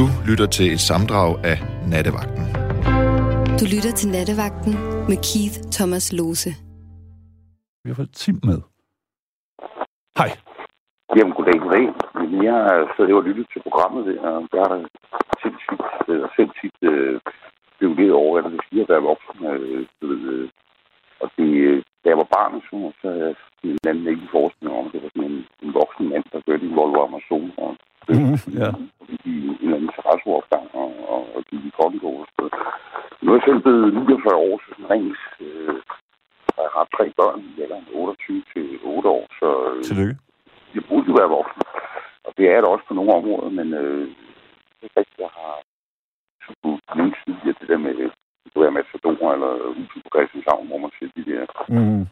Du lytter til et samdrag af Nattevagten. Du lytter til Nattevagten med Keith Thomas Lose. Vi har fået Tim med. Hej. Jamen, goddag, goddag. Jeg har siddet og lyttet til programmet der, og der er der sindssygt, øh, selv tit øh, blevet lidt over, at det siger at være voksen. Øh, øh, og det, øh, da jeg var barn, så, så havde jeg sådan en anden ikke forestilling om, at det var sådan en, en voksen mand, der kørte i Volvo Amazon og Mm, ja. i en eller anden terrasseopgang og, og, og gik i noget. Nu er jeg selv blevet 49 år, så sådan rent, øh, jeg har tre børn i alderen 28 til 8 år, så øh, Tillykke. jeg burde jo være voksen. Og det er det også på nogle områder, men øh, det er rigtigt, jeg har så side at det der med, det kunne være Matador eller huset på Christianshavn, hvor man ser de der Mm.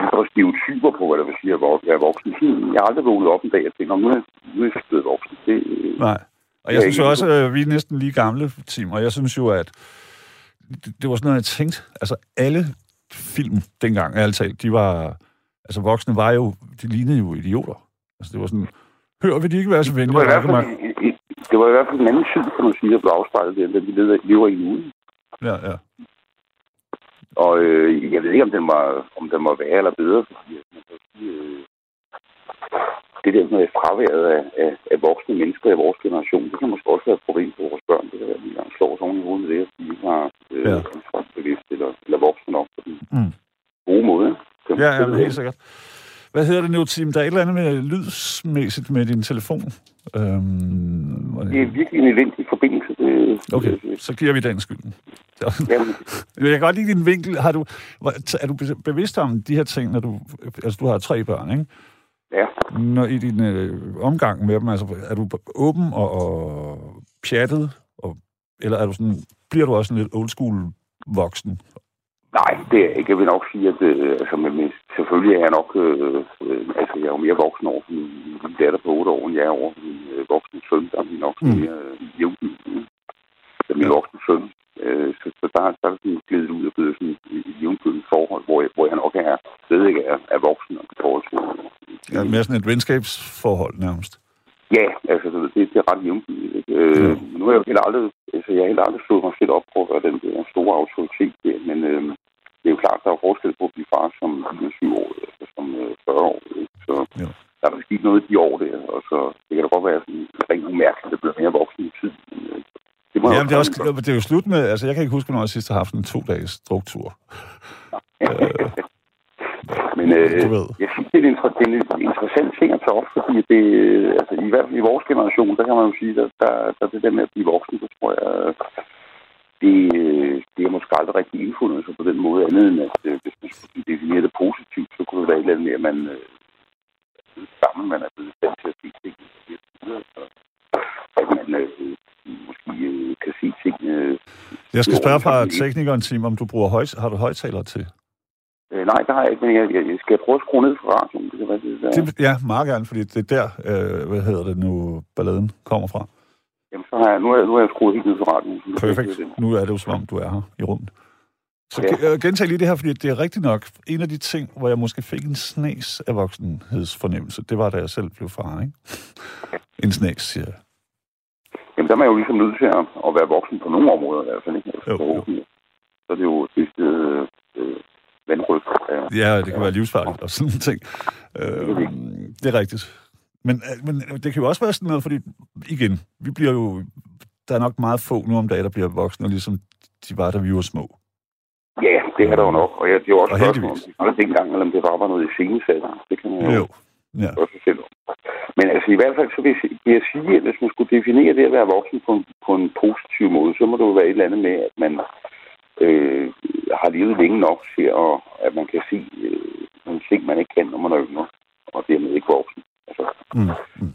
Er stereotyper på, hvad der vil sige at være voksen. Jeg har aldrig vågnet op en dag og tænkt, "Nå, nu er nu er jeg blevet voksen. Det, øh, Nej. Og jeg synes jo også, at vi er næsten lige gamle, Tim, og jeg synes jo, at det, det var sådan noget, jeg tænkte. Altså, alle film dengang, ærligt talt, de var... Altså, voksne var jo... De lignede jo idioter. Altså, det var sådan... Hør, vil de ikke være så det, venlige? var i hvert fald, det var i hvert fald en anden tid, kan man sige, at blev afspejlet der, den vi lever i nu. Ja, ja. Og øh, jeg ved ikke, om den var, om den var værre eller bedre, fordi at man kan sige, øh, det der med fraværet af, af, af voksne mennesker i vores generation, det kan måske også være et problem for vores børn. Det kan være, at de slår os oven i hovedet med det, at de ikke har øh, Ja. ja. bevidst eller, eller voksne nok på den Mm. gode måde. Ja, ja, helt sikkert. Hvad hedder det nu, Tim? Der er et eller andet med lydsmæssigt med din telefon. Øhm, Det er virkelig en elendig forbindelse. Det, okay, så giver vi den skylden. Jamen, Jeg kan godt lide din vinkel. Har du, er du be- bevidst om de her ting, når du... Altså, du har tre børn, ikke? ja. Når i din øh, omgang med dem, altså, er du åben og, og pjattet? Og, eller er du sådan, bliver du også sådan lidt old school voksen? Nej, det er jeg ikke. Jeg vil nok sige, at øh, altså, men, selvfølgelig er jeg nok... Øh, øh, altså, jeg er jo mere voksen over min, datter på 8 år, end jeg er over min øh, voksne søn. Der er nok Mm. mere øh, jævnbyrdige. Det er min Ja. voksne søn. Øh, så, så der, der er sådan glidet ud og blevet sådan et jævnbyrdigt forhold, hvor jeg, hvor jeg nok er, stadig er, er voksen og forhold til... Ja, mere sådan et venskabsforhold nærmest. Ja, altså det, det er ret ikke? Øh, Ja. Nu har jeg jo heller aldrig, altså, jeg har heller aldrig slået mig selv op på at være den der store autoritet der, men øh, det er jo klart, der er forskel på at blive far som 27 år, altså som øh, 40 år. Ikke? Så Ja. der er sket noget i de år der, og så det kan da godt være sådan rent umærkeligt, at det bliver mere voksen i tid. Men, øh, det må jeg Ja, det er, også, det er jo slut med... Altså, jeg kan ikke huske, hvornår jeg sidst har haft en to-dages druktur. Men øh, jeg synes, det er, en, inter- det er en interessant ting at tage op, fordi det, øh, altså, i hvert fald i vores generation, der kan man jo sige, at der, der, det der med at blive voksen, det tror jeg, det, øh, det er måske aldrig rigtig indfundet sig på den måde, andet end at øh, hvis man skulle definere det positivt, så kunne det være et eller andet med, at man øh, sammen man er blevet stand til at se ting. Så, at man øh, måske øh, kan se ting. Øh, Jeg skal spørge fra teknikeren, Tim, om du bruger høj, har du højtaler til? Øh, nej, der har jeg ikke, men jeg, jeg, jeg skal prøve at skrue ned for radioen. Det kan være, det, der. Det, ja, meget gerne, fordi det er der, øh, hvad hedder det nu, balladen kommer fra. Jamen, så har jeg, nu, har jeg, nu har jeg skruet helt ned for radioen. Perfekt. det. Nu er det jo som om, du er her i rummet. Så Ja. ja. gentag lige det her, fordi det er rigtigt nok. En af de ting, hvor jeg måske fik en snas af voksenhedsfornemmelse, det var, da jeg selv blev far, ikke? En snas, siger jeg. Jamen, der er man jo ligesom nødt til at, at være voksen på nogle områder i hvert fald. Ikke? Altså, Jo, jo. Så er det jo det sted øh, vandryg. Ja. Ja, det kan være livsfarligt og sådan en ting. Øh, det er rigtigt. Men, øh, men det kan jo også være sådan noget, fordi igen, vi bliver jo... Der er nok meget få nu om dagen, der bliver voksne, ligesom de var, da vi var små. ja, det er der jo nok. Og jeg, det er jo også Og spørgsmål, om det var dengang, eller om det bare var noget i scenesat. Det kan man jo, Jo. Ja. sig selv. Men altså i hvert fald, så vil jeg sige, at hvis man skulle definere det at være voksen på en, på en positiv måde, så må det jo være et eller andet med, at man øh, har levet længe nok til, at, at man kan se øh, nogle ting, man ikke kan, når man er yngre, og dermed ikke voksen. Altså, Mm. Mm.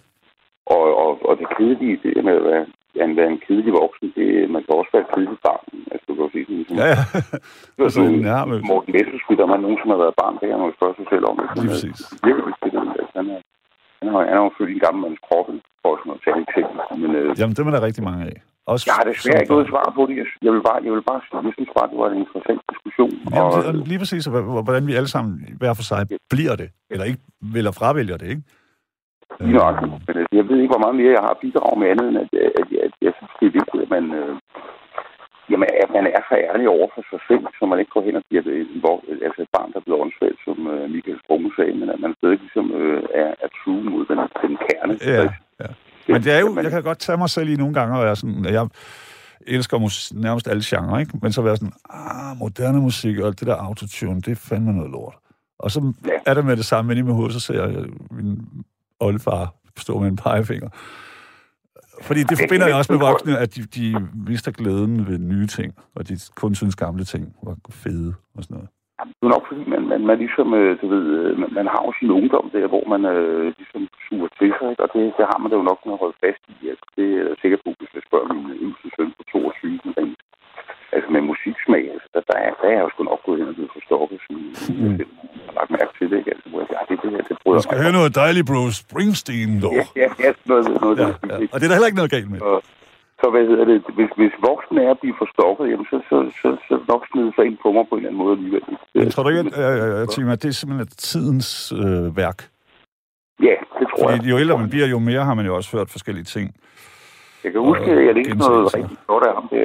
og, og, og det kedelige, det med at være, at være en kedelig voksen, det, man kan også være et kedeligt barn. Altså, du kan jo se sådan, Ja, ja. det altså, nærmest. Morten Messerschmidt, om han nogen, som har været barn, det kan man jo spørge sig selv om. Lige er- præcis. virkelig beskidt. Altså, han, er, han, har, han har jo født i en gammel mands kroppe, for sådan at tage et eksempel. Men øh, Jamen, dem er der rigtig mange af. Også jeg har desværre ikke noget svar på det. Jeg, jeg vil bare, jeg vil bare sige, jeg synes bare, det var en interessant diskussion. Jamen, og, og lige præcis, hvordan vi alle sammen hver for sig bliver det, eller ikke, eller fravælger det, ikke? Lige. Men altså, jeg ved ikke, hvor meget mere jeg har bidraget med andet, end at, at, at, at jeg synes, det er vigtigt, at man, øh, jamen, at man er så ærlig over for sig selv, så man ikke går hen og giver det hvor, altså et barn, der er blevet åndssvagt, som øh, Michael Sprunge sagde, men at man stadig ligesom øh, er, er true mod den, den kerne. Ja, ja. Men det er jo, jeg kan godt tage mig selv i nogle gange, og jeg, sådan, jeg elsker mus, nærmest alle genrer, ikke? men så være sådan, ah, moderne musik og det der autotune, det er fandme noget lort. Og så Ja. er det med det samme inde i mit hoved, så ser jeg min oldefar stå med en pegefinger. Fordi det forbinder jeg også med voksne, at de, de mister glæden ved nye ting, og de kun synes gamle ting var fede og sådan noget. Det er nok fordi, man, man, man ligesom, øh, du ved, øh, man, man har jo sin ungdom der, hvor man øh, ligesom suger til sig, ikke? og det, det har man da jo nok med at holde fast i. Altså, det er jeg sikker på, hvis jeg spørger min yngste søn på 22, men rent, altså med musiksmag, altså, der, der, er, der er jeg jo sgu nok gået hen og blevet forstoppet, som jeg selv har lagt mærke til det, ikke? Altså, hvor jeg siger, "Ah, det, det her, det bryder Man skal høre noget dejligt Bruce Springsteen, dog. Ja, ja, ja, noget, noget, Ja, noget, ja. Og det er der heller ikke noget galt med. Så, så hvad hedder det? Hvis, hvis voksne er at blive forstokket, jamen, så, så, så, så nok smide sig ind på mig på en eller anden måde alligevel. Men tror du ikke, at, øh, øh, Tim, at det er simpelthen tidens øh, værk? Ja, det tror jeg. Fordi jo ældre man bliver, jo mere har man jo også hørt forskellige ting. Jeg kan huske, at jeg læste noget rigtig godt af ham. Det,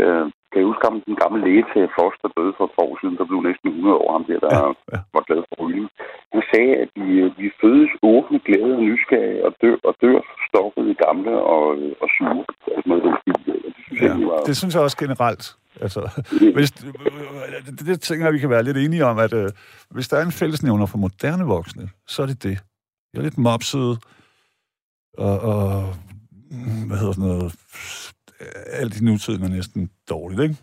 kan jeg huske ham, den gamle læge til Foss, der døde for et år siden, der blev næsten 100 år, ham der, der Ja, ja, var glad for rygning. Han sagde, at vi, vi fødes åbne, glade og nysgerrige og dør, og dør stoffet i gamle og, og sure. Altså noget, det synes jeg Ja, egentlig var... det synes jeg også generelt. Altså, hvis, det, det tænker jeg, vi kan være lidt enige om, at øh, hvis der er en fællesnævner for moderne voksne, så er det det. Jeg er lidt mopset, og, og hvad hedder sådan noget, alt i nutiden er næsten dårligt, ikke?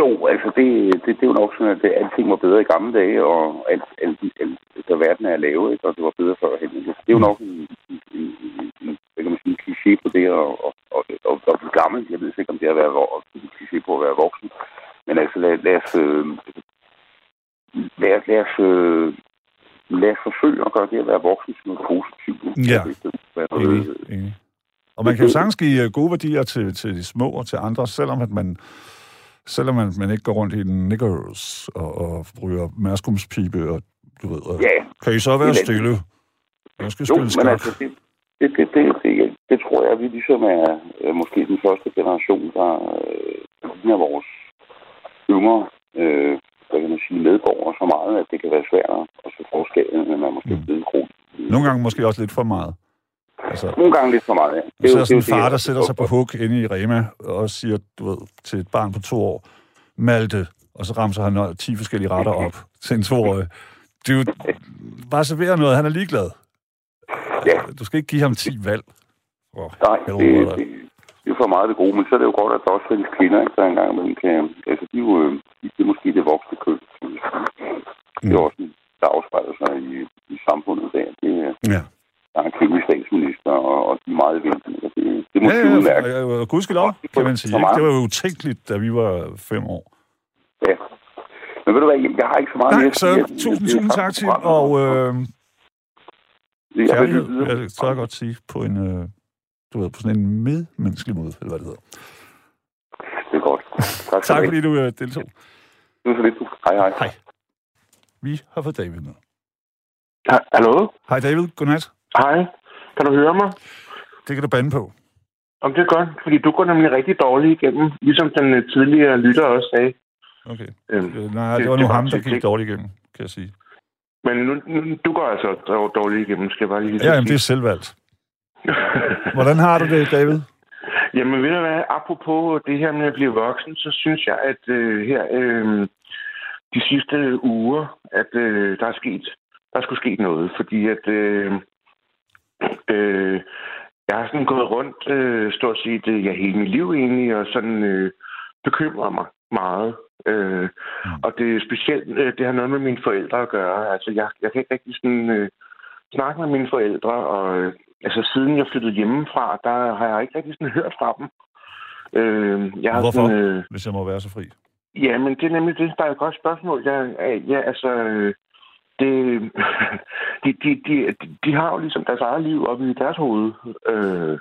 Jo, altså det, det, det er jo nok sådan, at det, alting var bedre i gamle dage, og alt, alt, alt, da verden er lavet, ikke? og det var bedre førhen. ikke? Det er jo nok en, en, en, en, hvad kan man sige, en kliché på det at, at, at, at, at blive gammel. Jeg ved ikke, om det er at være en kliché på at være voksen. Men altså, lad, lad os, øh, lad, lad, os, øh, lad os forsøge at gøre det at være voksen til noget positivt. ikke? Ja. Altså, Enig, enig. Og man kan jo sagtens give øh, gode værdier til, til de små og til andre, selvom at man selvom man, man ikke går rundt i den niggers og, og ryger mærskumspibe og du ved, og, Ja, kan I så være stille? Jeg skal Jo, spille men skak. altså, det, det, det, det, det, det tror jeg, at vi ligesom er øh, måske den første generation, der øh, ligner vores yngre øh, hvad kan man sige, medborgere så meget, at det kan være svært at se forskellen, men man måske Mm. blevet. Nogle gange måske også lidt for meget. Altså, Nogle gange lidt for meget, ja. det er sådan en jo far, der sætter sig på hug inde i Rema og siger, du ved, til et barn på to år, Malte, og så ramser han noget- 10 forskellige retter op til en toårig. Det er jo bare servere noget, han er ligeglad. Ja. Du skal ikke give ham 10 valg. Oh, Nej, det, det, det, er for meget det gode, men så er det jo godt, at der også findes kvinder, ikke, der engang imellem kan... Altså, de er jo øh, de, det er måske det voksne køn. Det er Mm. også en, der afspejler sig i, i samfundet dag. Det, Ja. Der er en kvindelig statsminister, og, og de er meget vinden. Og Det, det er Ja, ja, udmærket. ja, ja, gudskelov, kan man sige. Ikke? Det var jo utænkeligt, da vi var fem år. Ja. Men ved du hvad, jeg har ikke så meget Nej, mere. så. Jeg- tusind, jeg- tusind tak til, og øh, jeg vil kærlighed, videre. jeg tør godt sige, på en, øh, du ved, på sådan en medmenneskelig måde, eller hvad det hedder. Det er godt. Tak, Tak for fordi du øh, deltog. det. er så lidt. Hej, hej. Hej. Vi har fået David med. Ha- Hallo? Hej David, godnat. Hej. Kan du høre mig? Det kan du bande på. Om det er godt, fordi du går nemlig rigtig dårligt igennem, ligesom den øh, tidligere lytter også sagde. Okay. Øhm, Øh, nej, Det- det var det nu var ham, der gik dårligt igennem, kan jeg sige. men nu, nu, du går altså dår- dårligt igennem, skal jeg bare lige Ja, jamen, det er selvvalgt. Hvordan har du det, David? Jamen ved du hvad, apropos det her med at blive voksen, så synes jeg, at øh, her øh, de sidste uger, at øh, der er sket, der skulle sket noget, fordi at øh, øh, jeg har sådan gået rundt øh, stort set øh, ja, hele mit liv egentlig, og sådan øh, bekymrer mig meget. Øh, Mm. Og det er specielt, øh, det har noget med mine forældre at gøre. Altså, jeg, jeg kan ikke rigtig sådan, øh, snakke med mine forældre, og øh, altså, siden jeg flyttede hjemmefra, der har jeg ikke rigtig sådan hørt fra dem. Øh, jeg har Hvorfor? Sådan, øh, Hvis jeg må være så fri. Ja, men det er nemlig det, der er et godt spørgsmål. Jeg, ja, altså, øh, det, de, de, de, de har jo ligesom deres eget liv oppe i deres hoved. Øh,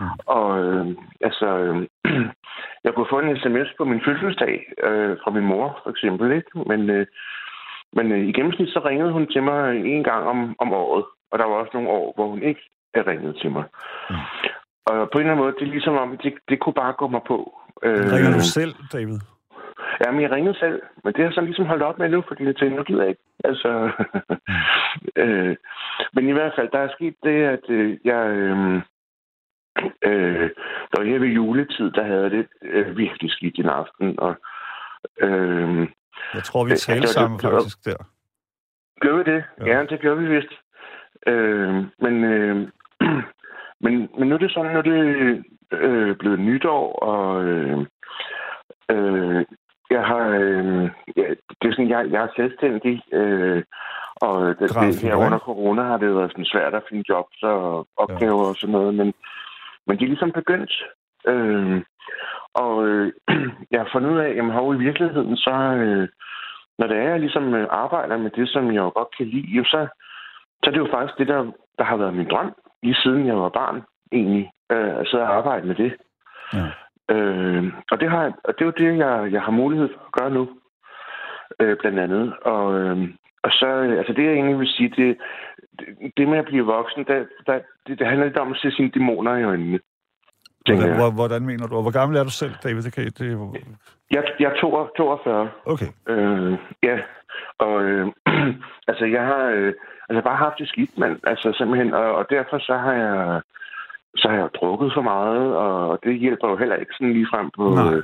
Mm. og øh, altså, øh, jeg kunne få en sms på min fødselsdag øh, fra min mor, for eksempel, ikke? Men, øh, men øh, i gennemsnit så ringede hun til mig en gang om, om året. og der var også nogle år, hvor hun ikke ringet til mig. Mm. Og på en eller anden måde, det er ligesom om, det, det kunne bare gå mig på. Ringer du selv, David? Ja, men jeg ringede selv, men det har så ligesom holdt op med nu, fordi jeg tænkte, nu gider jeg ikke. Altså, øh, men i hvert fald, der er sket det, at øh, jeg... Øh, øh, der var her ved juletid, der havde det øh, virkelig skidt i aften, og... Øh, jeg tror, vi talte sammen det, faktisk der. Gør vi det? Ja, ja det gør vi vist. Øh, men, øh, men, men nu er det sådan, når det øh, blevet nytår, og øh, øh, jeg har, øh, ja, det er sådan, jeg, jeg er selvstændig, øh, og det, det, her under corona har det været sådan svært at finde jobs og opgaver ja. og sådan noget, men, men de er ligesom begyndt. Øh, og øh, jeg har fundet ud af, at hov, i virkeligheden, så øh, når det er, jeg ligesom øh, arbejder med det, som jeg jo godt kan lide, jo, så, så er det jo faktisk det, der, der har været min drøm, lige siden jeg var barn, egentlig, øh, at sidde og arbejde med det. Ja. Øh, og, det har, og det er jo det, jeg, jeg har mulighed for at gøre nu, øh, blandt andet. Og, øh, og så, altså det jeg egentlig vil sige, det, det, det med at blive voksen, der, der, det, det handler lidt om at se sine dæmoner i øjnene. Hvordan, hvor, hvordan mener du? Hvor gammel er du selv, David? Det kan, det... Jeg, jeg er 42. Okay. Øh, ja, og øh, altså jeg har øh, altså bare haft det skidt, mand. Altså simpelthen, og, og derfor så har jeg så har jeg drukket for meget, og det hjælper jo heller ikke sådan lige frem på, øh,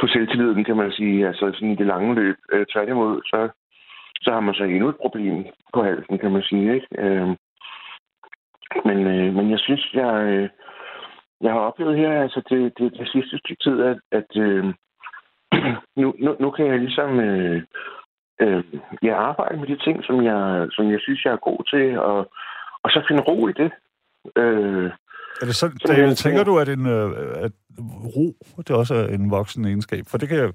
på selvtilliden, kan man sige. Altså sådan i det lange løb. Øh, tværtimod, så, så har man så endnu et problem på halsen, kan man sige. Ikke? Øh, men, øh, men jeg synes, jeg, øh, jeg har oplevet her, altså det, det, det sidste stykke tid, at, at øh, nu, nu, nu kan jeg ligesom øh, øh, jeg arbejde med de ting, som jeg, som jeg synes, jeg er god til, og, og så finde ro i det. Øh, er det sådan, så, David, tænker du, at, en, øh, at ro, det også er en voksen egenskab? For det kan jeg,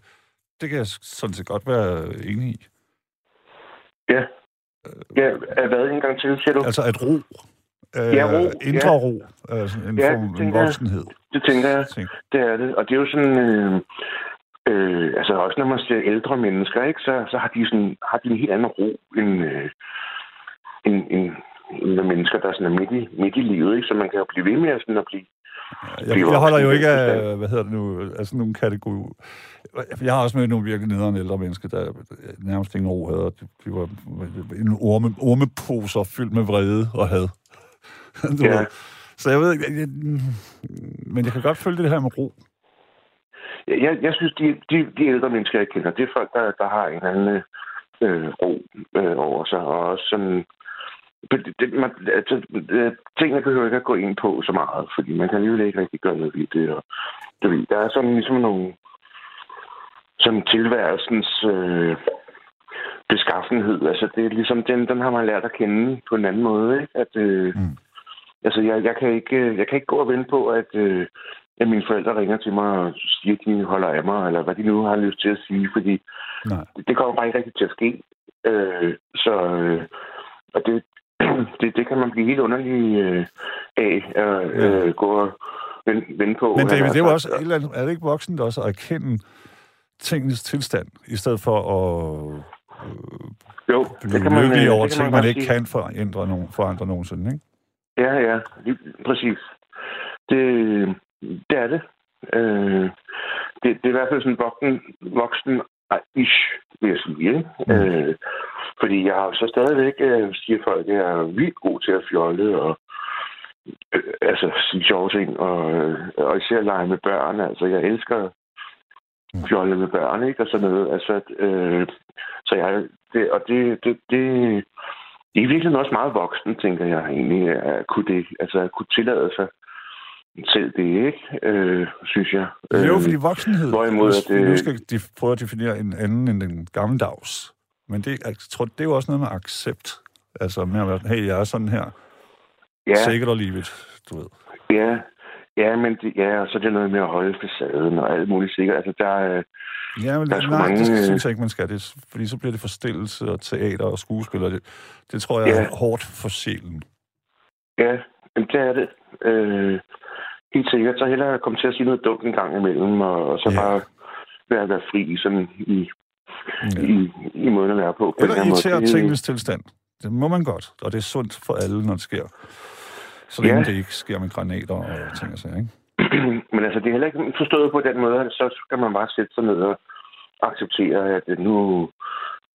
det kan jeg sådan set godt være enig i. Ja. Ja, hvad en gang til, siger du? Altså at ro. Øh, ja, ro. Indre ja. ro. Altså en ja, form, en voksenhed. Jeg. Det tænker jeg. Tænk. Det er det. Og det er jo sådan... Øh, øh, altså også når man ser ældre mennesker, ikke, så, så har, de sådan, har de en helt anden ro end, øh, end, end, med mennesker, der sådan er midt i, midt i livet, ikke? så man kan jo blive ved med at, sådan at blive jeg, jeg holder jo ikke af, hvad hedder det nu, altså nogle kategorier. Jeg har også med nogle virkelig nederen ældre mennesker, der nærmest ingen ro havde. De var en orme, ormeposer fyldt med vrede og had. ja. Så jeg ved ikke, jeg, men jeg kan godt følge det her med ro. Jeg, jeg synes, de, de, de ældre mennesker, jeg kender, det er folk, der, der har en anden øh, ro øh, over sig, og også sådan det, man, altså, tingene behøver ikke at gå ind på så meget, fordi man kan alligevel ikke rigtig gøre noget ved det. Og, det der er sådan ligesom nogle sådan tilværelsens øh, beskaffenhed. Altså, det er ligesom, den, den har man lært at kende på en anden måde. Ikke? At, øh, mm. Altså, jeg, jeg, kan ikke, jeg kan ikke gå og vente på, at, øh, at mine forældre ringer til mig og siger, at de holder af mig, eller hvad de nu har lyst til at sige, fordi Nej. Det, det kommer bare ikke rigtig til at ske. Øh, så, øh, og det, det, det kan man blive helt underlig øh, af at øh, ja. gå og vende, vende på. Men David, det er jo også, et eller andet, er det ikke voksen også at erkende tingens tilstand, i stedet for at øh, jo, blive det kan man, lykkelig øh, over ting, man, man ikke sige. kan forandre, nogen, forandre nogensinde, ikke? Ja, ja, lige, præcis. Det, det er det. Øh, det. Det er i hvert fald sådan voksen, voksen ish, vil jeg sige. Ikke? Mm. Øh, fordi jeg har så stadigvæk, øh, siger folk, at jeg er vildt god til at fjolle og øh, altså sige sjove ting, og, øh, og især lege med børn. Altså, jeg elsker mm. fjolle med børn, ikke? Og sådan noget. Altså, øh, så jeg, det, og det, det, det, det er virkelig også meget voksen, tænker jeg egentlig, at kunne, det, altså, at kunne tillade sig selv det, ikke? Øh, synes jeg. Det er jo fordi voksenhed, Hvorimod, at, øh, nu skal de prøve at definere en anden end den gammeldags. Men det, jeg tror, det er jo også noget med accept. Altså med at være, hey, jeg er sådan her. Ja. Sikkert og livet, du ved. Ja, ja, men det, ja, og så er det noget med at holde facaden og alt muligt sikkert. Altså, der, er, ja, men der er nej, mange... det synes jeg ikke, man skal. Det, fordi så bliver det forstillelse og teater og skuespiller. Det, det tror jeg ja. er hårdt for sjælen. Ja, men det er det. Øh, helt sikkert. Så hellere komme til at sige noget dumt en gang imellem, og, og så ja. bare være, være fri sådan i, ja. i, i måden at være på. på Eller irritere tingens tilstand. det må man godt, og det er sundt for alle, når det sker. Så længe Ja. det ikke sker med granater og ting og sager, ikke? Men altså, det er heller ikke forstået på den måde, at så skal man bare sætte sig ned og acceptere, at nu,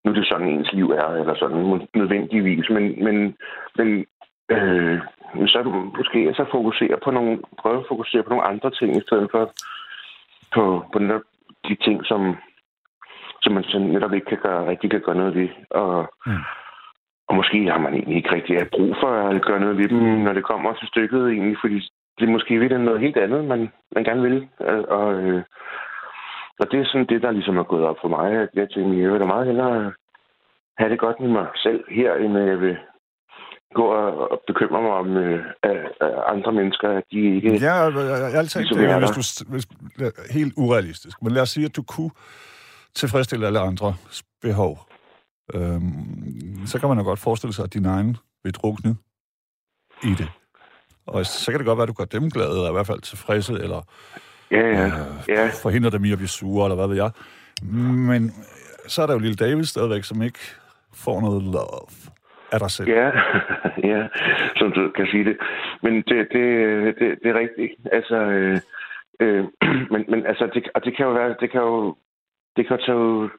nu er det sådan, ens liv er, eller sådan nødvendigvis. Men, men, men øh, så måske så fokusere på nogle, prøve at fokusere på nogle andre ting, i stedet for på, på de ting, som, som man så netop ikke kan gøre, rigtig kan gøre noget ved. Og, Mm. og måske har man egentlig ikke rigtig brug for at gøre noget ved dem, når det kommer til stykket egentlig, fordi det er måske ved noget helt andet, man, man gerne vil. Øh, Og, øh, og det er sådan det, der ligesom er gået op for mig. At jeg tænker, jeg vil da meget hellere have det godt med mig selv her, end at jeg vil gå og, og bekymre mig om øh, at andre mennesker, at de ikke... Ja, jeg, jeg, jeg, Ligesom jeg er du, s- hvis, helt urealistisk. Men lad os sige, at du kunne tilfredsstille alle andres behov. Øhm, så kan man jo godt forestille sig, at din egen vil drukne i det. Og så kan det godt være, at du gør dem glade, eller i hvert fald tilfredse, eller Ja, ja, øh, ja. forhindrer dem i at blive sure, eller hvad ved jeg. Men så er der jo lille David stadigvæk, som ikke får noget love af dig selv. Ja, ja, som du kan sige det. Men det, det, det, det er rigtigt. Altså, øh, øh, men, men altså, det, og det kan jo være, det kan jo, det kan tage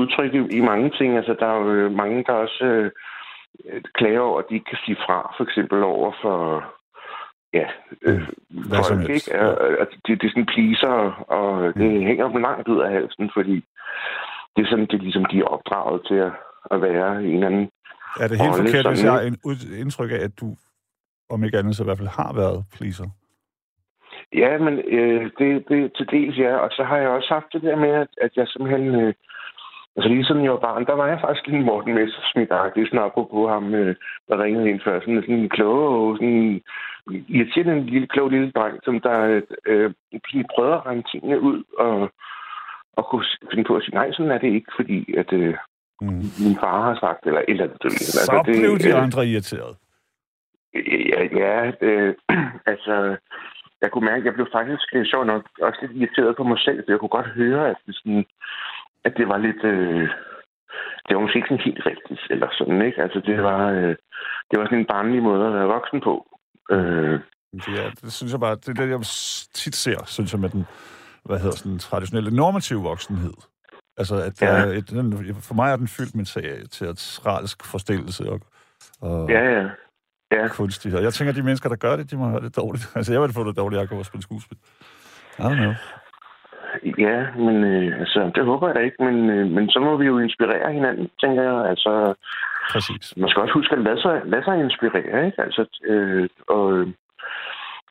udtryk i, i mange ting. Altså, der er jo øh, mange, der også øh, klager over, at de ikke kan sige fra, for eksempel over for, ja, øh, Hvad som folk, ikke? Og, og det, det er sådan pleaser, og det Mm. hænger dem langt ud af halsen, fordi det er sådan, det ligesom, de er opdraget til at, at være i en anden Er det helt forkert, hvis jeg har indtryk af, at du, om ikke andet, så i hvert fald har været pleaser? Ja, men øh, det, det til dels ja, og så har jeg også haft det der med, at, at jeg simpelthen... Øh, altså lige siden jeg var barn, der var jeg faktisk en Morten Messersmith-agtig, sådan apropos ham, øh, der ringede ind før. Sådan, sådan en klog, sådan irriterende en lille, klog lille dreng, som der øh, øh, prøvede at regne tingene ud, og, og kunne finde på at sige, nej, sådan er det ikke, fordi at øh, Mm. min far har sagt, eller eller andet. ved. Så blev de øh, andre irriteret. Ja, ja øh, altså, jeg kunne mærke, at jeg blev faktisk øh, sjov nok også lidt irriteret på mig selv, for jeg kunne godt høre, at det, sådan, at det var lidt... Øh, det var måske ikke sådan helt rigtigt, eller sådan, ikke? Altså, det var, øh, det var sådan en barnlig måde at være voksen på. Øh, Det, er, det synes jeg bare, det er det, jeg tit ser, synes jeg, med den, hvad hedder sådan, traditionelle normative voksenhed. Altså, at der Ja. er et, for mig er den fyldt med te- teatralsk forstillelse og, og ja, ja. Ja. kunstighed. Jeg tænker, at de mennesker, der gør det, de må have det dårligt. Altså, jeg vil få det dårligt, at jeg går og spille skuespil. I don't know. Ja, men øh, altså, det håber jeg da ikke, men, øh, men så må vi jo inspirere hinanden, tænker jeg. Altså, Præcis. man skal også huske at lade sig, lade sig inspirere, ikke? Altså, øh, og, øh,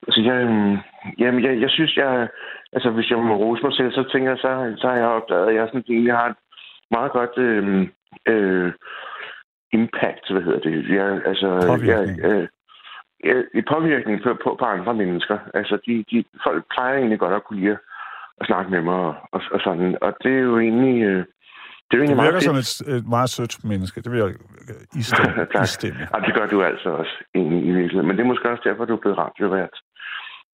altså, jeg, øh, jamen, jeg, jeg synes, jeg, altså, hvis jeg må rose mig selv, så tænker jeg, så, så har jeg opdaget, at jeg sådan egentlig har et meget godt øh, øh, impact, hvad hedder det? Jeg, altså, Påvirkning. Jeg, øh, ja, i påvirkning på, på, på andre mennesker. Altså, de, de, folk plejer egentlig godt at kunne lide at, at snakke med mig og, og, og sådan. Og det er jo egentlig... Øh, det er jo Du virker meget som et, et meget sødt menneske. Det vil jeg øh, istemme. Tak. istemme. Ja, det gør du altså også egentlig i virkeligheden. Men det er måske også derfor, du er blevet radiovært.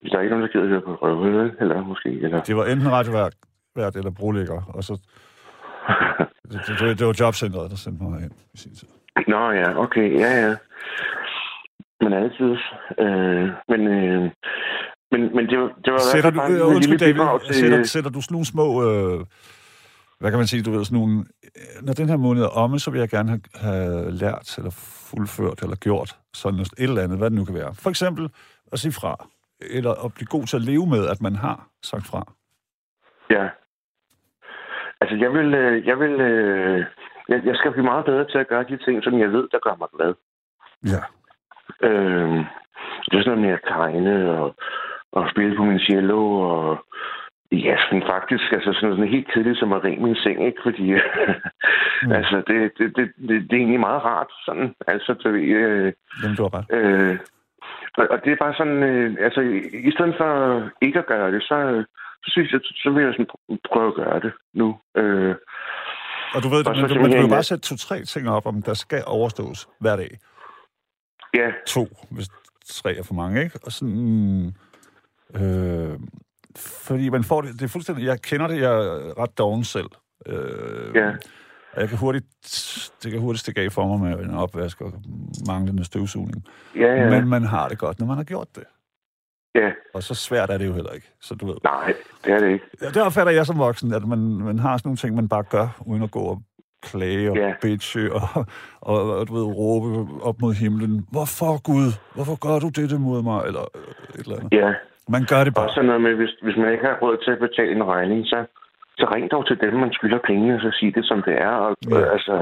Hvis der er ikke nogen, der gider høre på røvhøde, eller måske, eller... Det var enten radiovært vært eller brolægger, og så... Det, det, det var jobcentret, der sendte mig ind i sin tid. Nå ja, okay, ja, ja. Men altid. Øh, men, øh, men, men det var, det var Sætter du, øh, undskyld David, til- sætter, sætter du sådan nogle små, øh, hvad kan man sige, du ved, sådan nogle, øh, når den her måned er omme, så vil jeg gerne have, have lært, eller fuldført, eller gjort sådan noget, et eller andet, hvad det nu kan være. For eksempel at sige fra, eller at blive god til at leve med, at man har sagt fra. Ja. Altså, jeg vil... øh, Jeg, vil øh, jeg, jeg skal blive meget bedre til at gøre de ting, som jeg ved, der gør mig glad. Ja. Øh, det er sådan noget med at tegne og, og spille på min cello og ja, men faktisk altså sådan noget helt kedeligt som at ringe min seng, ikke? Fordi mm. altså, det, det, det, det, det, er egentlig meget rart, sådan. Altså, ved, øh, Jamen, du har ret. øh, og, og det er bare sådan, øh, altså, i, stedet for ikke at gøre det, så, så synes jeg, så vil jeg sådan pr- prøve at gøre det nu. Øh, Og du ved, Og du, du, simpelthen, kan jo bare sætte to-tre ting op, om der skal overstås hver dag. ja, To, hvis tre er for mange, ikke? Og sådan... Øh, fordi man får det, det er fuldstændig... Jeg kender det, jeg er ret doven selv. Øh, Ja. Og jeg kan hurtigt, det kan hurtigt stikke af for mig med en opvask og manglende støvsugning. Ja, ja. Men man har det godt, når man har gjort det. Ja, Og så svært er det jo heller ikke. Så du ved. nej, det er det ikke. Ja, det opfatter jeg som voksen, at man, man har sådan nogle ting, man bare gør, uden at gå og klage og Ja. bitche og, og, og, du ved, råbe op mod himlen. Hvorfor, Gud? Hvorfor gør du dette mod mig? Eller øh, et eller andet. Ja, Man gør det og bare. så noget med, hvis, hvis man ikke har råd til at betale en regning, så, så ring dog til dem, man skylder pengene, og så sig det, som det er. Og, Ja. øh, altså,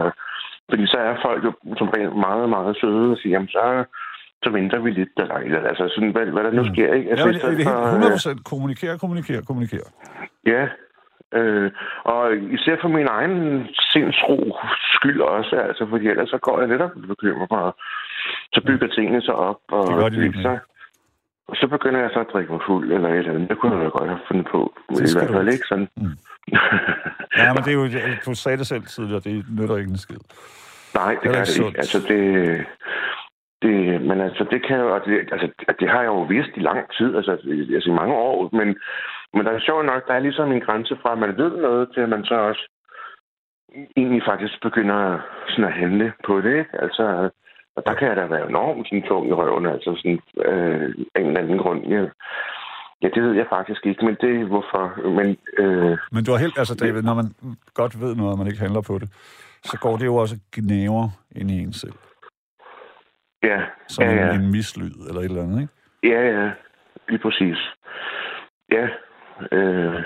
fordi så er folk jo som regel meget, meget søde og siger, jamen så, så venter vi lidt, eller, eller altså sådan, hvad, hvad der nu Mm. sker, ikke? Altså, Ja, det er helt øh, 100% kommunikere, kommunikere, kommunikere. Ja, øh, og især for min egen sindsro skyld også, altså, fordi ellers så går jeg netop og bekymrer mig, så bygger tingene sig op, og Det gør de så, og så begynder jeg så at drikke mig fuld, eller et eller andet. Det kunne jeg godt have fundet på, men Det i hvert fald ikke. sådan. Mm. Ja, men det er jo, du sagde det selv tidligere, det nytter ikke en skid. Nej, det Heller gør det ikke. Altså, det, det, men altså, det kan jo, altså, det, altså, det har jeg jo vidst i lang tid, altså, altså i mange år, men, men der er sjovt nok, der er ligesom en grænse fra, at man ved noget, til at man så også egentlig faktisk begynder sådan at handle på det, ikke? Altså, og der kan jeg da være enormt sådan tung i røven, altså sådan, øh, af en eller anden grund. Ja, ja, det ved jeg faktisk ikke, men det er hvorfor. Men, øh, Men du har helt, altså David, når man godt ved noget, og man ikke handler på det, så går det jo også gnæver ind i en selv ja, Som ja, ja, ja. en, en mislyd, eller et eller andet, ikke? Ja, ja, lige præcis. Ja, øh,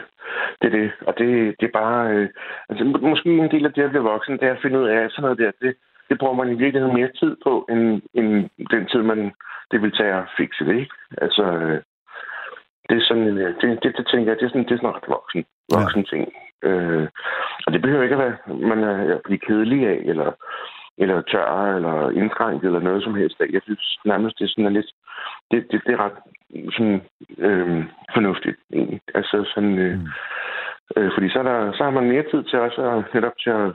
det er det. Og det, det er bare... Øh, altså, må- måske en del af det at blive voksen, det er at finde ud af, sådan noget der, det, det bruger man i virkeligheden mere tid på, end, end den tid, man det vil tage at fikse det, ikke? Altså, øh, det er sådan, øh, det, det, det tænker jeg, det er sådan, det er sådan ret voksen, Ja. voksen ting. Øh, og det behøver ikke at være, man er at blive kedelig af, eller, eller tør, eller indskrænket, eller noget som helst. Jeg synes nærmest, det er sådan er lidt, det, det, det er ret sådan, øh, fornuftigt, egentlig. Altså sådan, øh, Mm. øh, fordi så, er der, så har man mere tid til også at, netop til at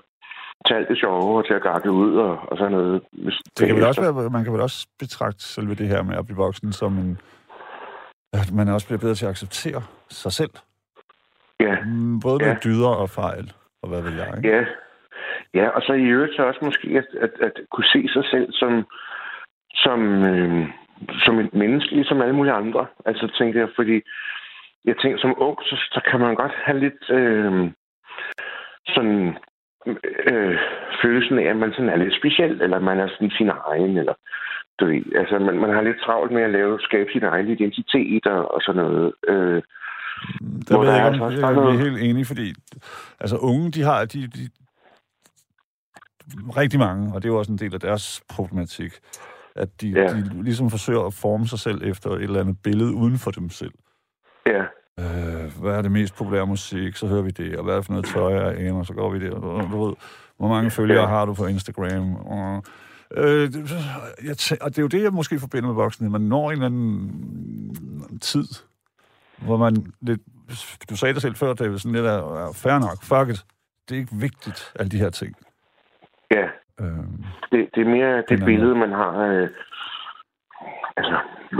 tage alt det sjove og til at gakke ud og, og sådan noget. Hvis Det kan vel også så- være, man kan vel også betragte selve det her med at blive voksen som en... At man også bliver bedre til at acceptere sig selv. Ja, Mm, Både med Ja. dyder og fejl, og hvad ved jeg, ikke? ja. Ja, og så i øvrigt så også måske at, at, at kunne se sig selv som, som, øh, som et menneske, ligesom alle mulige andre. Altså tænker jeg, fordi jeg tænker, som ung, så, så kan man godt have lidt øh, sådan øh, følelsen af, at man sådan er lidt speciel, eller man er sådan sin egen, eller du ved, altså man, man har lidt travlt med at lave, skabe sin egen identitet og, og sådan noget. Øh, Der ved jeg ikke, om vi også er helt enige, fordi altså unge, de har de, de, rigtig mange, og det er jo også en del af deres problematik, at de, Ja. de ligesom forsøger at forme sig selv efter et eller andet billede uden for dem selv. ja, Øh, hvad er det mest populære musik? Så hører vi det. Og hvad er det for noget tøj, jeg er og så går vi der. Og du ved, hvor mange følgere Ja. har du på Instagram? Og, øh, det, jeg tæ- og det er jo det, jeg måske forbinder med voksne. Man når en eller anden tid, hvor man lidt... Du sagde det selv før, David, sådan lidt af, fair nok, fuck it. Det er ikke vigtigt, alle de her ting. Ja. Øh, Det, det er mere det er billede, man har. Øh, altså,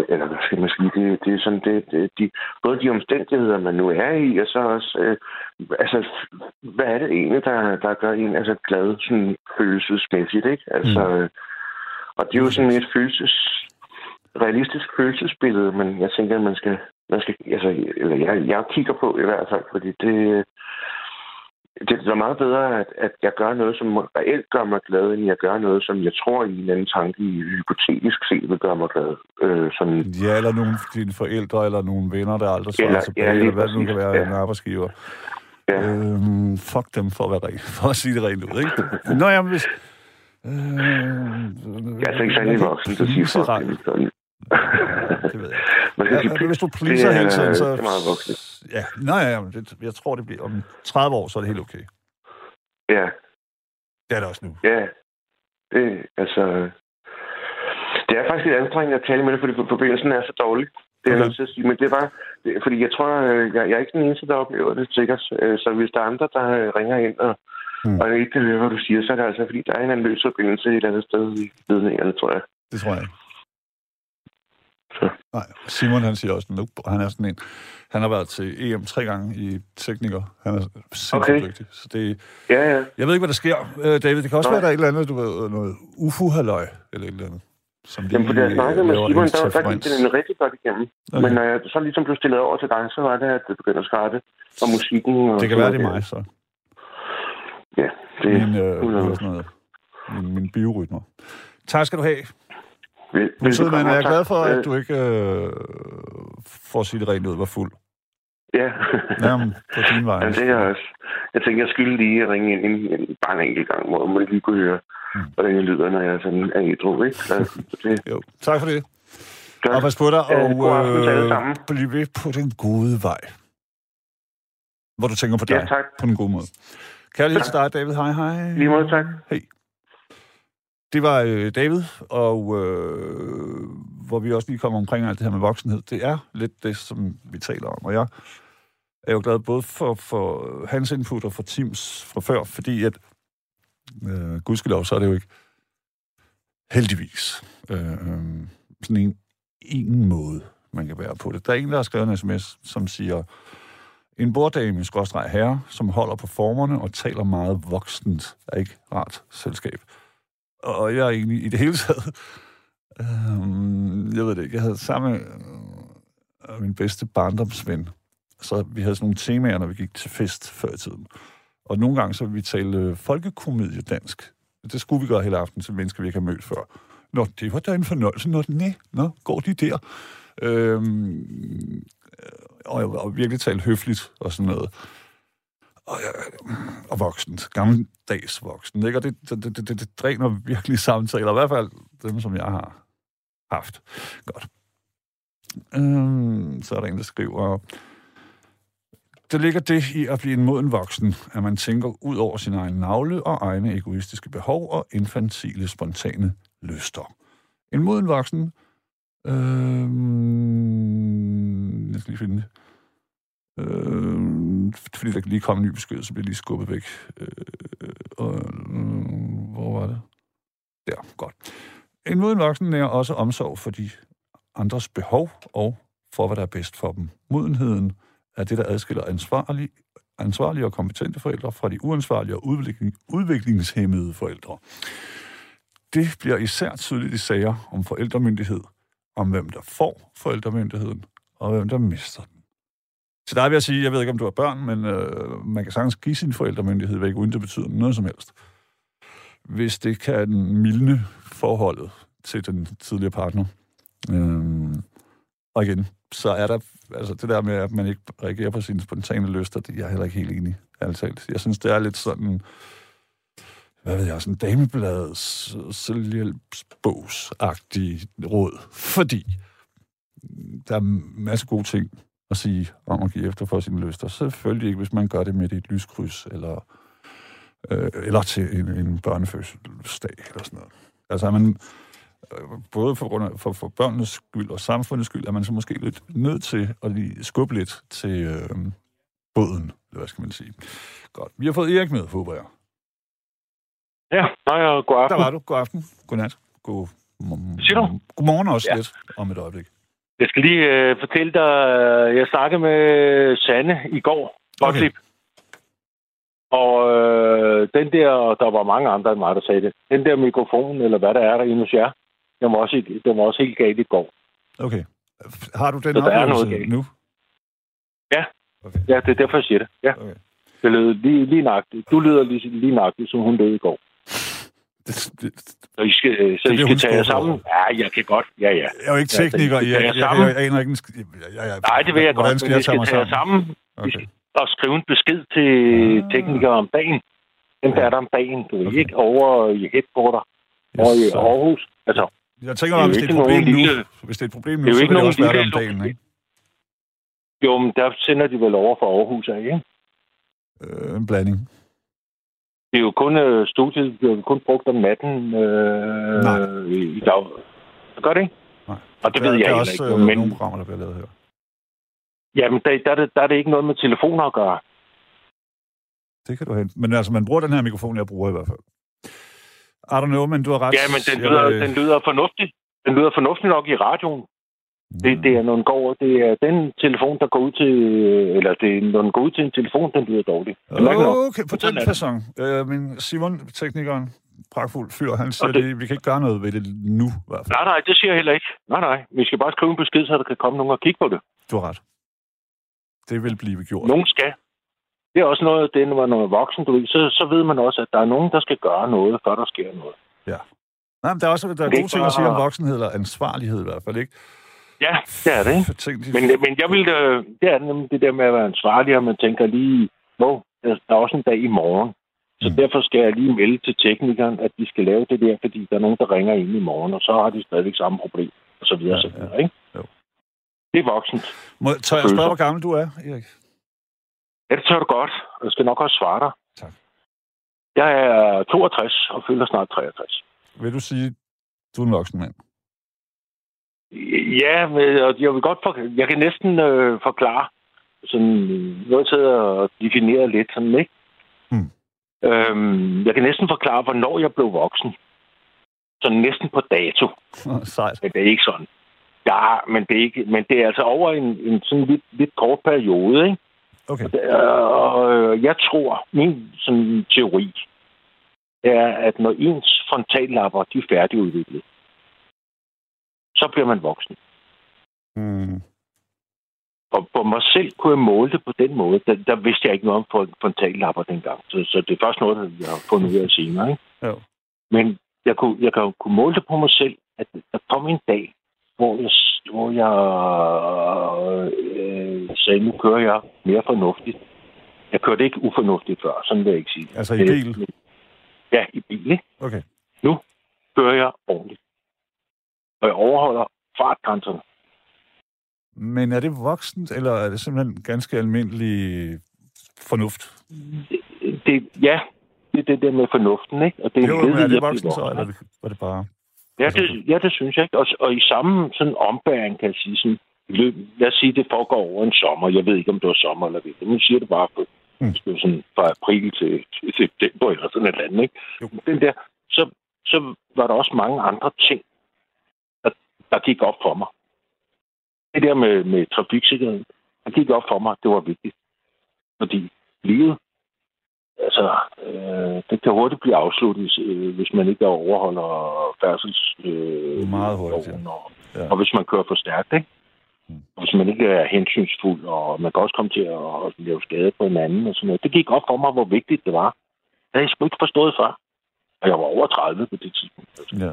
eller hvad skal man sige? Det, det er sådan, det, det, de, både de omstændigheder, man nu er i, og så også, øh, altså, hvad er det egentlig, der, der gør en altså, glad sådan, følelsesmæssigt, ikke? Altså, mm. Og det er jo sådan et følelses, realistisk følelsesbillede, men jeg tænker, at man skal, man skal altså, eller jeg, jeg kigger på i hvert fald, fordi det, det er meget bedre, at, at jeg gør noget, som reelt gør mig glad, end jeg gør noget, som jeg tror i en anden tanke i hypotetisk set vil gøre mig glad. Øh, sådan, ja, eller nogle dine forældre, eller nogle venner, der aldrig svarer tilbage, ja, eller hvad det nu kan være, Ja. en arbejdsgiver. ja. Øhm, fuck dem for at, være rent, for at sige det rent ud, ikke? Nå, jamen, hvis... Øh, jeg er altså ikke særlig voksen, der siger folk. Pleaseret. Det. Det ved jeg. Man skal Ja, hvis du pleaser det hele tiden, så... det er meget voksen. Ja, nej, ja, men det, jeg tror, det bliver... Om 30 år, så er det helt okay. Ja, Det er det også nu. ja. Det, altså... Det er faktisk lidt anstrengende at tale med dig, fordi forbindelsen er så dårlig. Det er Okay. nødt til at sige. Men det var... Det, fordi jeg tror, øh, jeg, jeg er ikke den eneste, der oplever det, sikkert. Øh, Så hvis der er andre, der øh, ringer ind og, Mm. og ikke kan høre, hvad du siger, så er det altså, fordi der er en anden løs forbindelse et eller andet sted i ledningerne, tror jeg. Det tror jeg ikke. Nej, Simon han siger også, nu, han er sådan en, han har været til EM tre gange i tekniker. Han er sindssygt okay. Dygtig. Så det, Ja, ja. jeg ved ikke, hvad der sker, øh, David. Det kan også Nej. være, der er et eller andet, du ved, noget ufo-halløj, eller et eller andet. Som Jamen, fordi jeg snakkede med laver Simon, der, der gik den rigtig godt igennem. Okay. Men når jeg så ligesom blev stillet over til dig, så var det, at det begyndte at skrætte. Og musikken... Og Det kan være, det er mig, så. Ja, det Min, øh, sådan noget, min, min biorytmer. Tak skal du have. Er mand, og jeg er tak. glad for, at Øh, du ikke, øh, at sige det rent ud, var fuld. Ja. Jamen, på din vej. ja, det er jeg også. Jeg tænker, jeg skylder lige at ringe ind en, en, bare en enkelt gang, hvor man lige kunne høre, Mm. hvordan jeg lyder, når jeg sådan er ædru, ikke? Så det Jo, tak for det. gør Og pas på dig, og aften øh, bliv ved på den gode vej. Hvor du tænker på dig Ja, tak. på den gode måde. Kærlighed til dig, David. Hej, hej. Lige måde, tak. Hej. Det var øh, David, og øh, hvor vi også lige kommer omkring alt det her med voksenhed. Det er lidt det, som vi taler om. Og jeg er jo glad både for, for hans input og for Tims fra før, fordi at, øh, gudskelov, så er det jo ikke heldigvis øh, øh, sådan en, en måde, man kan være på det. Der er en, der har skrevet en sms, som siger, en borddame, skråstreg herre, som holder på formerne og taler meget voksent, er ikke rart selskab. Og jeg egentlig i det hele taget, øh, jeg ved det ikke, jeg havde sammen med øh, min bedste barndomsven, så vi havde sådan nogle temaer, når vi gik til fest før i tiden. Og nogle gange så ville vi tale øh, folkekomedie dansk. Det skulle vi gøre hele aften til mennesker, vi ikke har mødt før. Nå, det var da en fornøjelse. Nå, nej, nå, går de der? Øhm, øh, og, og virkelig tale høfligt og sådan noget. Og, øh, og voksent. Gammeldags voksen. Ikke? Og det, det, det, det, det dræner virkelig samtaler. I hvert fald dem, som jeg har haft. Godt. Øhm, så er der en, der skriver... Der ligger det i at blive en moden voksen, at man tænker ud over sin egen navle og egne egoistiske behov og infantile, spontane lyster. En moden voksen... Øhm, jeg skal lige finde det. Øh, fordi der lige kom en ny besked, så blev jeg lige skubbet væk. Øh, og, øh, hvor var det? Der, godt. En moden voksen er også omsorg for de andres behov og for, hvad der er bedst for dem. Modenheden er det, der adskiller ansvarlige, ansvarlige og kompetente forældre fra de uansvarlige og udvikling, udviklingshemmede forældre. Det bliver især tydeligt i sager om forældremyndighed, om hvem der får forældremyndigheden, og hvem der mister den. Til dig vil jeg sige, jeg ved ikke, om du har børn, men øh, man kan sagtens give sin forældremyndighed væk, uden det betyder noget som helst. Hvis det kan mildne forholdet til den tidligere partner. Øh, og igen, så er der altså det der med, at man ikke reagerer på sine spontane lyster, det er jeg heller ikke helt enig i, talt. Jeg synes, det er lidt sådan, hvad ved jeg, sådan damebladets selvhjælpsbogsagtig råd. Fordi der er masser masse gode ting at sige om at give efter for sine lyster. Selvfølgelig ikke, hvis man gør det med et lyskryds, eller, øh, eller til en, en børnefødselsdag, eller sådan noget. Altså, er man, øh, både for, grund af, for, for børnenes skyld og samfundets skyld, er man så måske lidt nødt til at lige skubbe lidt til øh, båden, eller hvad skal man sige. Godt. Vi har fået Erik med, håber jeg. Ja, hej og god Der aften. var du. God aften. God nat. God, Siger du? Godmorgen også Ja. lidt om et øjeblik. Jeg skal lige øh, fortælle dig, øh, jeg snakkede med Sanne i går. Gottlieb. Og øh, den der, der var mange andre end mig, der sagde det. Den der mikrofon, eller hvad der er der inde hos jer, den var også, den var også helt galt i går. Okay. Har du den oplevelse nu? Ja, det er derfor, jeg siger det. Ja. Okay. Det lød lige, lige nøjagtigt. Du lyder lige, lige nøjagtigt, som hun lød i går. Så I skal, øh, så Det I skal tage jer sammen. Ja, jeg kan godt. Ja, ja. jeg er jo ikke Ja, tekniker. så I Jeg, jeg, jeg, jeg, aner ikke jeg, jeg, jeg, Nej, det ved jeg godt, skal men jeg I skal mig tage jer sammen? Okay. og skrive en besked til Ah. teknikere om dagen. Den der er der om dagen, du Okay. ikke, over i headquarter, over i så- Aarhus. Altså, Jeg tænker, er jo hvis det er et problem nu, lille- hvis det er et problem nu, det er jo så ikke vil det også være det om dagen, ikke? jo, men der sender de vel over for Aarhus af, ikke? Øh, en blanding. Det er jo kun øh, studiet, er jo kun brugt om natten øh, Nej. i, dag. Gør det ikke? Nej. Og det der, ved jeg der er også ikke. øh, Men nogle programmer, der bliver lavet her. jamen, der, der, er det, der er det ikke noget med telefoner at gøre. Det kan du hente. Men altså, man bruger den her mikrofon, jeg bruger i hvert fald. I don't know, men du har ret. Ja, men den Jeg lyder, vil- den lyder fornuftigt. Den lyder fornuftigt nok i radioen. Det, det er, går, det er den telefon, der går ud til, eller det er, når den går ud til en telefon, den lyder er mærkeligt nok. Okay, på den fasong. Øh, min Simon, teknikeren, pragtfuld fyr, han siger, Og det- det... vi kan ikke gøre noget ved det nu, i hvert fald. Nej, nej, det siger jeg heller ikke. Nej, nej. Vi skal bare skrive en besked, så der kan komme nogen og kigge på det. Du har ret. Det vil blive gjort. Nogen skal. Det er også noget, det, når man er voksen, du ved, så, så ved man også, at der er nogen, der skal gøre noget, før der sker noget. Nej, men der er også der er gode ting at sige om voksenhed, eller ansvarlighed i hvert fald, ikke? Ja, det er det. Men, men jeg vil da, det er nemlig det der med at være ansvarlig, og man tænker lige, hvor der er også en dag i morgen. Så Mm. derfor skal jeg lige melde til teknikeren, at de skal lave det der, fordi der er nogen, der ringer ind i morgen, og så har de stadigvæk samme problem, og så videre, Ja, ja, så videre, ikke? Jo. Det er voksent. Må, tør jeg spørge, hvor gammel du er, Erik? Ja, det tør du godt. Jeg skal nok også svare dig. Tak. Jeg er 62 og fylder snart 63. Vil du sige, du er en voksen mand? Ja, og jeg vil godt for, jeg kan næsten øh, forklare sådan noget til at definere lidt sådan, ikke? Mm. Øhm, jeg kan næsten forklare, hvornår jeg blev voksen. Sådan næsten på dato. Sejt. Men det er ikke sådan. Ja, men det er, ikke, men det er altså over en, en sådan lidt, lidt kort periode, ikke? Okay. Og øh, jeg tror, min sådan, teori er, at når ens frontallapper de er færdigudviklet, så bliver man voksen. Mm. Og på mig selv kunne jeg måle det på den måde. Der, der vidste jeg ikke noget om fron- frontallapper dengang. Så, så det er først noget, jeg har fundet ud af senere. Ikke? Jo. Men jeg kunne, jeg kunne, måle det på mig selv, at der kom en dag, hvor jeg, hvor jeg øh, sagde, nu kører jeg mere fornuftigt. Jeg kørte ikke ufornuftigt før, sådan vil jeg ikke sige. Altså i bil? Ja, i bil. Ikke? Okay. Kører jeg ordentligt. Og jeg overholder fartgrænserne. Men er det voksent, eller er det simpelthen ganske almindelig fornuft? Det, ja, det er det der med fornuften, ikke? Og det Jo, led men er det blive voksen så, eller er det, var det bare... Ja, det, ja, det synes jeg ikke. Og, og i samme sådan ombæring, kan jeg sige sådan, løb, lad os sige, det foregår over en sommer. Jeg ved ikke, om det var sommer eller vinter. Nu siger det bare på, Mm. mm. sådan fra april til, til september eller sådan et eller andet, ikke? Jo. Den der, så, så var der også mange andre ting, der, der gik op for mig. Det der med, med trafiksikkerhed, det gik op for mig, det var vigtigt. Fordi livet, altså, øh, det kan hurtigt blive afsluttet, øh, hvis man ikke overholder færdsels... Øh, Meget hurtigt, ja. og, Ja. og hvis man kører for stærkt, ikke? Mm. Og hvis man ikke er hensynsfuld, og man kan også komme til at, lave skade på hinanden og sådan noget. Det gik op for mig, hvor vigtigt det var. Det havde jeg sgu ikke forstået før. Og jeg var over 30 på det tidspunkt. Altså. Ja.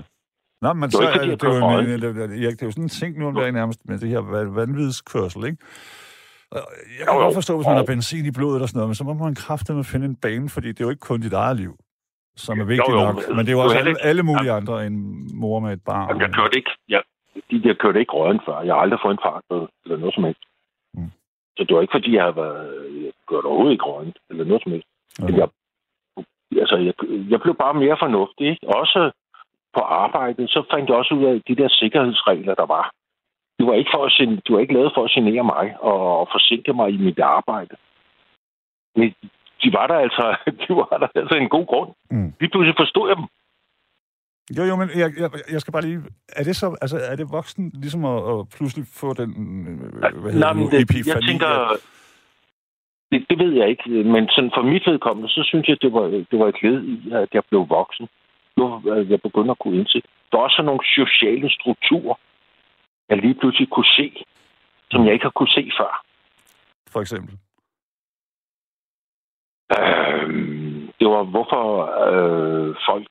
Nå, men Det så ikke, er det, jeg det, er jo, en- det, det, Erik, det er jo sådan en ting nu om dagen nærmest med det her van- vanvidskørsel, ikke? Jeg kan Jo, jo. godt forstå, hvis man Jo. har benzin i blodet og sådan noget, men så må man kraftedeme finde en bane, fordi det er jo ikke kun dit eget liv, som er vigtigt jo, nok. men- det er jo også alle, alle mulige andre end mor med et barn. Jamen, jeg kørte ikke, jeg, de der kørte ikke røden før. Jeg har aldrig fået en fart eller noget som helst. Mm. Så det var ikke, fordi jeg har været, jeg kørte overhovedet ikke røden eller noget som helst. Men jeg, altså, jeg, jeg blev bare mere fornuftig. Ikke? Også på arbejdet, så fandt jeg også ud af de der sikkerhedsregler, der var. Det var ikke, for at, gen- var ikke lavet for at genere mig og, forsinke mig i mit arbejde. Men de var der altså, de var der altså en god grund. Mm. Lige pludselig forstod jeg dem. Jo, jo, men jeg, jeg, jeg skal bare lige... Er det så... Altså, er det voksen ligesom at, at pludselig få den... øh, Hvad hedder Nej, det men det, jeg Epifani, tænker, at- det, det ved jeg ikke, men sådan for mit vedkommende, så synes jeg, det var, det var et led i, at jeg blev voksen. Nu at jeg begynder at kunne indse. Der er også nogle sociale strukturer, jeg lige pludselig kunne se, som jeg ikke har kunne se før. For eksempel. Øhm, det var, hvorfor øh, folk,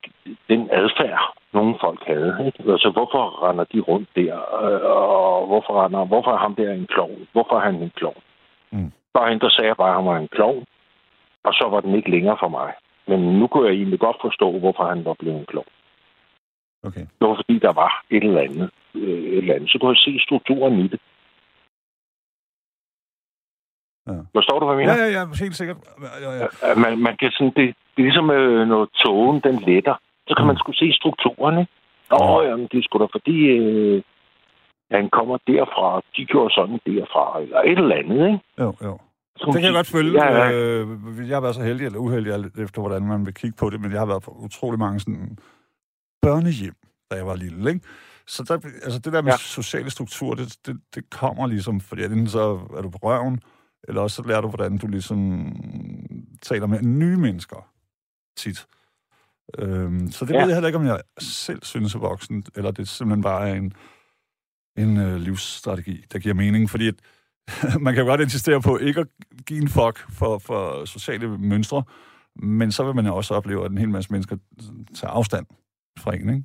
den adfærd, nogle folk havde. Ikke? Altså, hvorfor render de rundt der? Øh, og hvorfor, render, hvorfor er ham der en klovn? Hvorfor er han en klovn? Mm. Førhen, der sagde jeg bare, at han var en klovn, og så var den ikke længere for mig. Men nu kunne jeg egentlig godt forstå, hvorfor han var blevet klovn. Okay. Det var, fordi der var et eller andet. Øh, et eller andet. Så kunne jeg se strukturen i det. Ja. Forstår du, hvad jeg mener? Ja, ja, ja, helt sikkert. Ja, ja. man, man kan sådan, det, det er ligesom, øh, når togen den letter, så kan man sgu se strukturen, ikke? Åh, jamen, det er sgu da fordi, øh, han kommer derfra, de gjorde sådan derfra, eller et eller andet, ikke? Jo, jo. Så Det kan jeg godt følge. Ja, ja. Øh, jeg har været så heldig eller uheldig, alt efter hvordan man vil kigge på det, men jeg har været på utrolig mange sådan børnehjem, da jeg var lille, ikke? Så der, altså det der med ja. Sociale strukturer, det, det, det kommer ligesom, fordi enten så er du på røven, eller også så lærer du, hvordan du ligesom taler med nye mennesker tit. Øhm, så det ja. Ved jeg heller ikke, om jeg selv synes er voksen, eller det simpelthen bare er en, en øh, livsstrategi, der giver mening. Fordi at, man kan jo godt insistere på ikke at give en fuck for, for sociale mønstre, men så vil man jo også opleve, at en hel masse mennesker tager afstand fra en, ikke?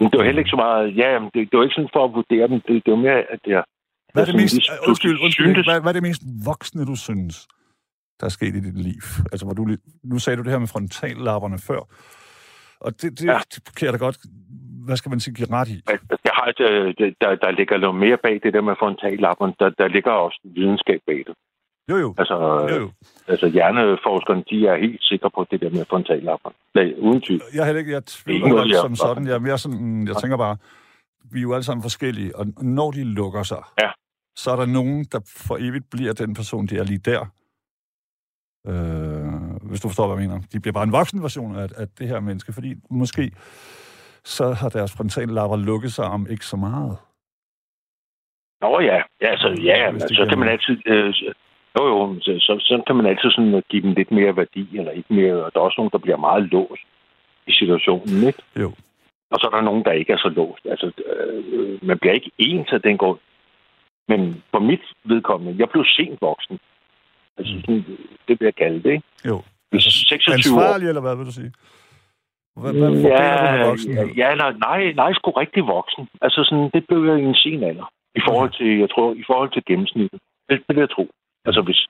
Men det var heller ikke så meget... Ja, det, det var ikke sådan for at vurdere dem. Det, det var mere, at jeg... Hvad er det jeg mest, uh, undskyld, undskyld, syntes- hvad, hvad er det mest voksne, du synes, der er sket i dit liv? Altså, hvor du, nu sagde du det her med frontallapperne før, og det, det, ja. Ja. det kan jeg da godt, hvad skal man sige, give ret i. Jeg har øh, der, der ligger noget mere bag det der med frontallappen. Der, der ligger også videnskab bag det. Jo, jo, Altså, jo, jo. altså hjerneforskerne, de er helt sikre på det der med frontallappen. Nej, uden tvivl. Jeg heller ikke, jeg er tvivler ikke noget, som sådan. Jeg er mere sådan, jeg tænker bare, vi er jo alle sammen forskellige, og når de lukker sig, Ja. så er der nogen, der for evigt bliver den person, de er lige der. Øh, hvis du forstår, hvad jeg mener. De bliver bare en voksen version af, af det her menneske, fordi måske så har deres frontallapper lukket sig om ikke så meget. Nå ja, ja, altså, ja, det så kan man altid... Øh, jo, jo, så, så, så kan man altid sådan give dem lidt mere værdi, eller ikke mere. Og der er også nogen, der bliver meget låst i situationen, ikke? Jo. Og så er der nogen, der ikke er så låst. Altså, øh, man bliver ikke ens af den grund. Men for mit vedkommende, jeg blev sent voksen. Altså, sådan, det vil jeg kalde det, ikke? Jo. Altså, 26 år. Ansvarlig, eller hvad vil du sige? Hvad, hvad forbinder du med voksenhed? ja, eller, nej, nej, sgu rigtig voksen. Altså sådan, det blev jeg i en sen alder. I forhold til, jeg tror, i forhold til gennemsnittet. Det, det vil jeg tro. Altså hvis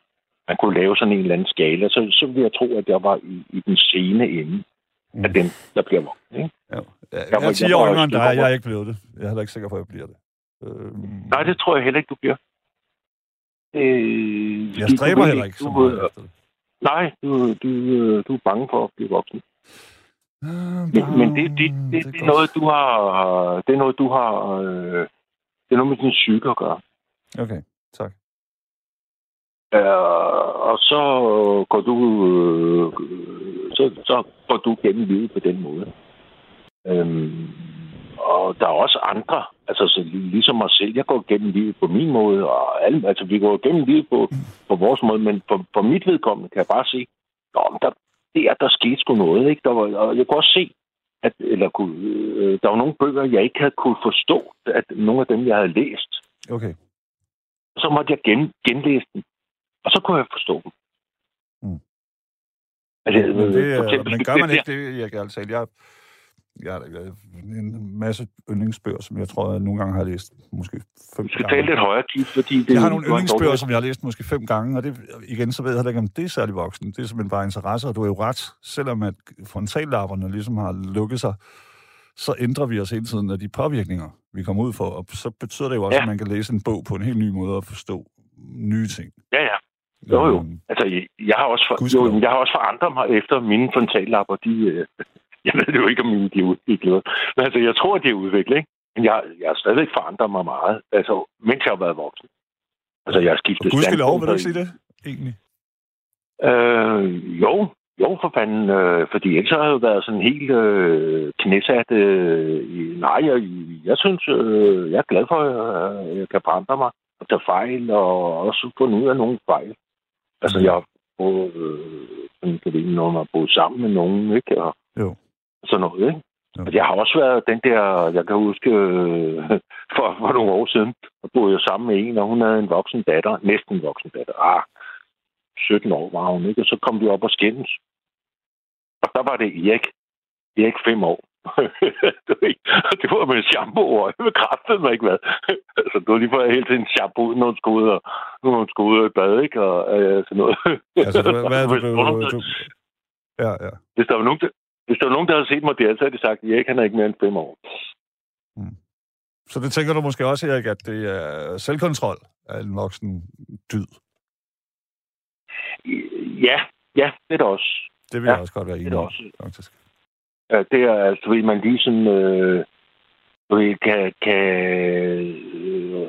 man kunne lave sådan en eller anden skala, så, så vil jeg tro, at jeg var i, i den sene ende af dem, der bliver voksen. Ikke? Ja. Jeg, Jeg jeg er var- 10 jeg år yngre end dig, jeg er ikke blevet det. Jeg er heller ikke sikker på, at jeg bliver det. Øhm, Nej, det tror jeg heller ikke, du bliver. Øh, jeg du stræber heller ikke så du, meget øh, det. Nej, du, du, øh, du er bange for at blive voksen. Øh, Men, men det, det, det, det, er noget, du har... Det er noget, du har... Øh, det er noget med din psyke at gøre. Okay, tak. Øh, og så går du øh, så, så går du gennem livet på den måde. Øhm, og der er også andre, altså så lig- ligesom mig selv, jeg går gennem livet på min måde, og alle, altså vi går gennem livet på, på vores måde, men for, for mit vedkommende kan jeg bare se, Nå, men der, der, der skete sgu noget, ikke? Der var, og jeg kunne også se, at, eller kunne, øh, der var nogle bøger, jeg ikke havde kunne forstå, at nogle af dem, jeg havde læst, Okay. så måtte jeg gen, genlæse dem. Og så kunne jeg forstå dem. Mm. Altså, Men, det, for eksempel, men gør man ikke det, jeg kan altså jeg, jeg har en masse yndlingsbøger, som jeg tror, jeg nogle gange har læst måske fem Du skal gange. tale lidt højere, Keith, fordi det Jeg har nogle yndlingsbøger, som jeg har læst måske fem gange, og det, igen, så ved jeg heller ikke, om det er særlig voksen. Det er simpelthen bare interesse, og du er jo ret. Selvom at frontallapperne ligesom har lukket sig, så ændrer vi os hele tiden af de påvirkninger, vi kommer ud for, og så betyder det jo også, Ja. at man kan læse en bog på en helt ny måde og forstå nye ting. Ja, ja. Jo, jo. Altså, jeg, har også for, jo, jeg har også forandret mig efter mine frontallapper. De, øh, jeg ved det jo ikke, om de er udviklet. Men altså, jeg tror, de er udviklet, ikke? Men jeg, jeg har stadigvæk forandret mig meget, altså, mens jeg har været voksen. Altså, jeg har skiftet gudskelov, vil du ikke standpunkter sige det, egentlig? Øh, jo, jo for fanden, øh, fordi ellers har jeg jo været sådan helt øh, knæsat. Øh, i, nej, jeg, jeg synes, øh, jeg er glad for, at øh, jeg kan forandre mig og tage fejl, og også fundet ud af nogle fejl. Altså, jeg har boet, øh, sådan, det, når man har boet sammen med nogen, ikke? Og Jo. Sådan noget, ikke? Altså, jeg har også været den der, jeg kan huske, øh, for, for nogle år siden, der boede jeg sammen med en, og hun havde en voksen datter, næsten en voksen datter. Ah, 17 år var hun, ikke? Og så kom vi op og skændes. Og der var det Erik. Erik fem år. Du ved, og det var med shampoo, og jeg bekræftede mig ikke, hvad. altså, det var lige for, at hele tiden shampoo, når hun skulle ud og, når hun skulle ud og bad, ikke? Og øh, sådan noget. Altså, hvad, hvad du, der- du... Ja, ja. Hvis der var nogen, der, hvis der var nogen, der havde set mig der, så havde de sagt, at Erik, han er ikke mere end fem år. Så det tænker du måske også, Erik, at det er selvkontrol af en voksen dyd. Ja, ja, det er det også. Det vil Ja, jeg også godt være enig i, faktisk. Ja, det er altså, ved man lige sådan, øh, ved, kan, kan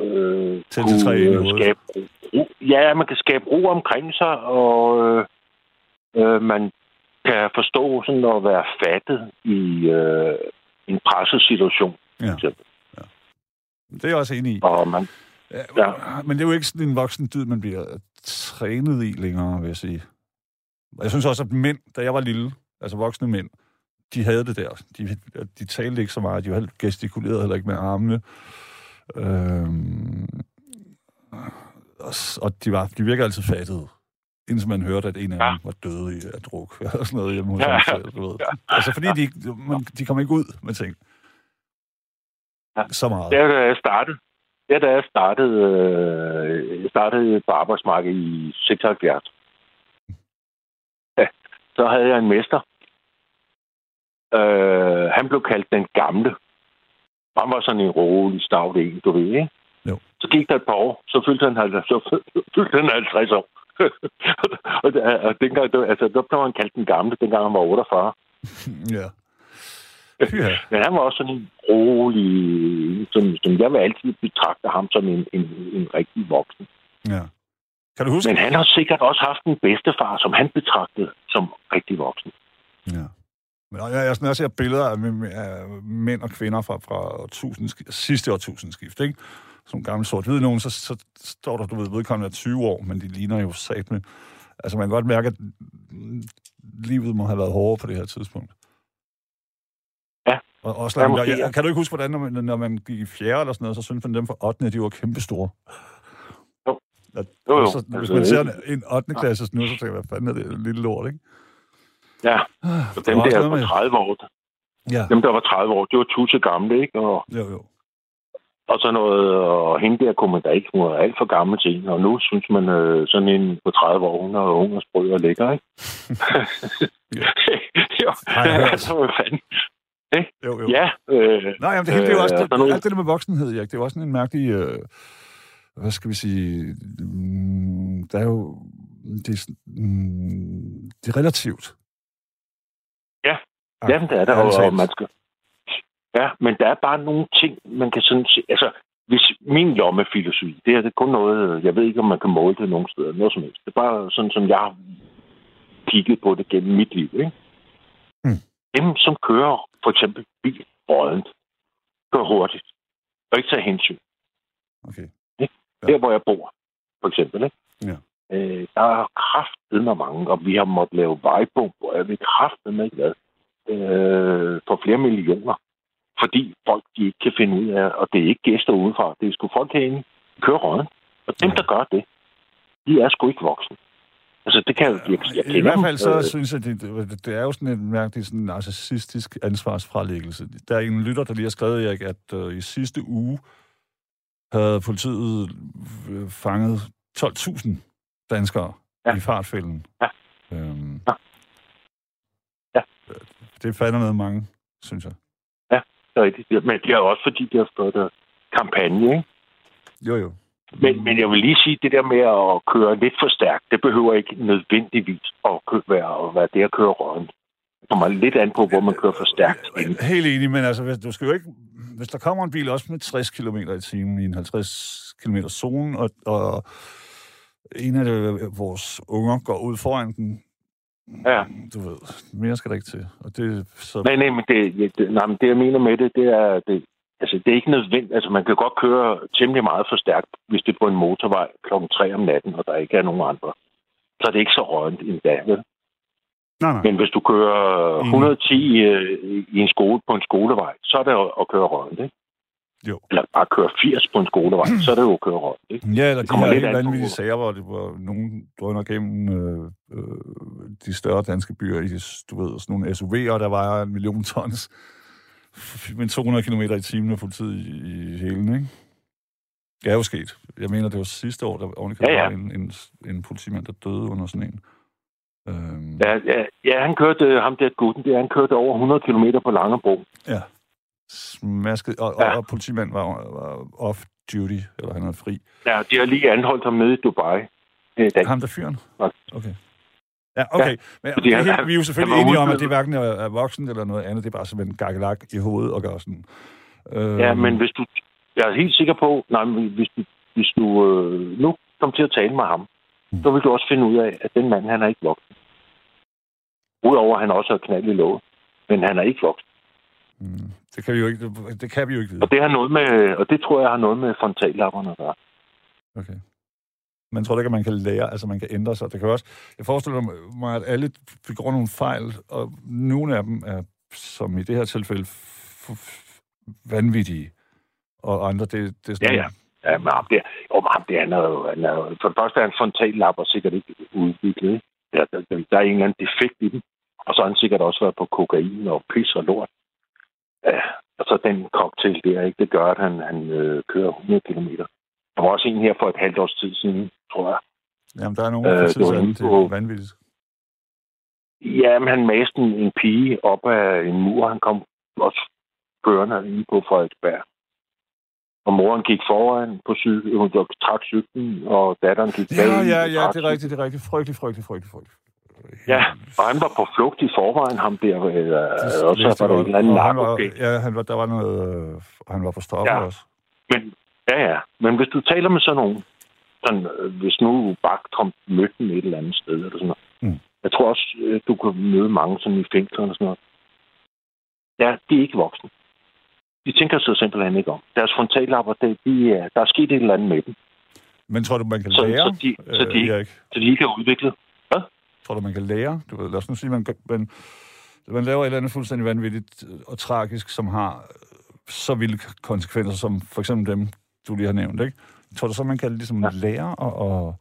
øh, til øh, skabe ro. Ja, man kan skabe ro omkring sig, og øh, øh, man kan forstå sådan at være fattet i øh, en presset situation. Ja. eksempel. Det er jeg også enig i. Og man, Ja, Ja. Men det er jo ikke sådan en voksen dyd, man bliver trænet i længere, vil jeg sige. Jeg synes også, at mænd, da jeg var lille, altså voksne mænd, de havde det der. De, de talte ikke så meget. De gestikulerede heller ikke med armene. Øhm, og, og de, var, de virker altid fattede. Indtil man hørte, at en af Ja. dem var døde i- af druk. Eller sådan noget hjemme hos Ja. ham du ved. Altså fordi de, man, de kommer ikke ud med ting. Ja. Så meget. der, da jeg startede, der, da jeg startede, øh, jeg startede på arbejdsmarkedet i 76, ja, så havde jeg en mester. Øh, han blev kaldt den gamle. Han var sådan en rolig, stavt en, du ved, ikke? Jo. Så gik der et par år, så fyldte han, 50 så fyldte han 50 år. Og, og dengang, der- altså, der blev han kaldt den gamle, dengang han var 48. Ja. Ja. Men han var også sådan en rolig, som, som jeg vil altid betragte ham som en, en, en rigtig voksen. ja. Kan du huske? Men han har sikkert også haft en bedstefar, som han betragtede som rigtig voksen. Ja. Men jeg, jeg, jeg ser billeder af, af mænd og kvinder fra, fra årtusindsk- sidste årtusindskift, ikke? Som gamle sort-hvide nogen, så, så står der, du ved, vedkommende er 20 år, men de ligner jo sat med... Altså, man kan godt mærke, at livet må have været hårdere på det her tidspunkt. Ja. Og ja, måske, jeg, ja. kan du ikke huske, hvordan, når man, når man gik i fjerde eller sådan noget, så synes man dem fra 8. de var kæmpestore? Jo. At, Jo, jo. Så, hvis Altså, man ser ikke- en 8. klasse nu, så tænker jeg, hvad fanden er det? En lille lort, ikke? Ja, Ah, og der dem der var med- 30 år, Ja, dem der var 30 år, det var tusse gamle, ikke? Og, jo, jo. Og så noget, og hende der kunne man da ikke, hun var alt for gammel til hende, og nu synes man, øh, sådan en på 30 år, hun er ung og sprød og lækker, ikke? Ja. jo, altså, hvad fanden? jo, jo. Ja, øh, Nej, jamen, det, hele, det er jo også Øh, det, er alt det der med voksenhed, Erik. Det er jo også sådan en mærkelig... Øh, hvad skal vi sige... Mm, der er jo... Det er, sådan- mm, det er relativt. Ja. Jamen, det er der, og, og man skal... Ja, men der er bare nogle ting, man kan sådan se... Altså, hvis min lommefilosofi, det er det er kun noget... Jeg ved ikke, om man kan måle det nogen steder, noget som helst. Det er bare sådan, som jeg har kigget på det gennem mit liv, ikke? Mm. Dem, som kører for eksempel bil rådent, kører hurtigt, og ikke tager hensyn. Okay. Ja. Ja. Der, hvor jeg bor, for eksempel. Ikke? Ja. Øh, der er kraftet med mange, og vi har måttet lave vejbomber, og jeg vil kraftet med hvad, øh, for flere millioner. Fordi folk de ikke kan finde ud af, og det er ikke gæster udefra, det er sgu folk herinde, kører råden. Og dem, der gør det, de er sgu ikke voksne. Altså, det kan jeg, jeg, jeg I hvert fald så Øh, synes jeg, det, det, er jo sådan en mærkelig sådan narcissistisk ansvarsfralæggelse. Der er en lytter, der lige har skrevet, Erik, at øh, i sidste uge havde politiet øh, fanget 12.000 danskere ja. I fartfælden. Ja. Øhm, Ja. Ja. Det falder noget mange, synes jeg. Rigtigt. Men det er også fordi, de har fået der kampagne, ikke? Jo, jo. Men, men jeg vil lige sige, det der med at køre lidt for stærkt, det behøver ikke nødvendigvis at være, at være det at køre røden. Det kommer lidt an på, hvor man kører for stærkt. Helt enig, men altså, hvis, du skal jo ikke, hvis der kommer en bil også med 60 km i timen i en 50 km zone, og, og en af de, vores unger går ud foran den, Ja. du ved, mere skal der ikke til. Og det, så, Nej, nej, men det, det, nej, men det jeg mener med det, det er, det, altså, det er ikke nødvendigt. Altså, man kan godt køre temmelig meget for stærkt, hvis det er på en motorvej klokken 3 om natten, og der ikke er nogen andre. Så er det ikke så rødent endda, vel? nej, nej. Men hvis du kører Enig. 110 øh, i en skole på en skolevej, så er det at- køre rødent, ikke? Jo. Eller bare køre 80 på en skolevej, så er det jo køre rødent, ikke? Ja, eller de kommer her helt vanvittige sager, hvor, det, hvor nogen drøner gennem øh, øh, de større danske byer i, du ved, sådan nogle SUV'er, der vejer en million tons, med 200 km i timen med politiet i, i hælen, ikke? Det er jo sket. Jeg mener, det var sidste år, der ovenikøbet Ja, ja. var en, en, en politimand, der døde under sådan en. Øhm, Ja, ja, ja han kørte, øh, ham der gutten, der, han kørte over 100 km på Langebro. ja. Smasket, og, Ja. og, og politimanden var, var off-duty, eller han var fri. Ja, de har lige anholdt ham nede i Dubai. øh, dag. Ham der fyren? Ja. Okay. Ja, okay. Ja. Men det er han- helt, vi er jo selvfølgelig enige om, at det hverken er, er voksen eller noget andet. Det er bare simpelthen gakkelak i hovedet og gør sådan. Øh, Ja, men hvis du... Jeg er helt sikker på, nej, men hvis du, hvis du øh, nu kom til at tale med ham, Mm. så vil du også finde ud af, at den mand, han er ikke voksen. Udover at han også har knald i låget. Men han er ikke voksen. Mm. Det kan vi jo ikke, det kan vi jo ikke vide. Og det, har noget med, og det tror jeg har noget med frontallapperne at gøre. Okay. Man tror ikke, at man kan lære, altså man kan ændre sig. Det kan også, jeg forestiller mig, at alle begår nogle fejl, og nogle af dem er, som i det her tilfælde, vanvittige. Og andre, det, det er sådan Ja, ja. Ja, men ham der, jo, men ham der, han er jo, han er jo, for det første er han frontallapper sikkert ikke udviklet. der, der, der er en eller anden defekt i dem. Og så har han sikkert også været på kokain og pis og lort. Ja, og så den cocktail der, ikke? det gør, at han, han øh, kører 100 km. Der var også en her for et halvt års tid siden, tror jeg. Jamen, der er nogen, Øh, der det var øh, inde på- vanvittigt. Ja, men han maste en, en pige op af en mur. Han kom også kørende ind på Frederiksberg. Og moren gik foran på cykel, hun trak cyklen, og datteren gik bag. Ja, ja, ja, det er rigtigt, det er rigtigt. Frygtelig, frygtelig, frygtelig, frygtelig. Ja, og han var på flugt i forvejen, ham der. Øh, Det og så læste var der en eller anden narkogæng. Ja, han var, der var noget... Øh, han var på stoffer Ja. også. Men, ja, ja. Men hvis du taler med sådan nogen, sådan, øh, hvis nu Baktrump mødte dem et eller andet sted, eller sådan noget. Mm. Jeg tror også, øh, du kan møde mange sådan i fængslerne og sådan noget. Ja, de er ikke voksne. De tænker sig simpelthen ikke om. Deres frontallapper, det, de, er- der er sket et eller andet med dem, Men tror du, man kan så, lære, så, de, så, de, øh, Erik? så de ikke er udviklet. Tror du, man kan lære? Du ved, lad os nu sige, man, man, man laver et eller andet fuldstændig vanvittigt og tragisk, som har øh, så vilde konsekvenser, som for eksempel dem, du lige har nævnt, ikke? Tror du så, man kan ligesom ja. Ja. lære og, og...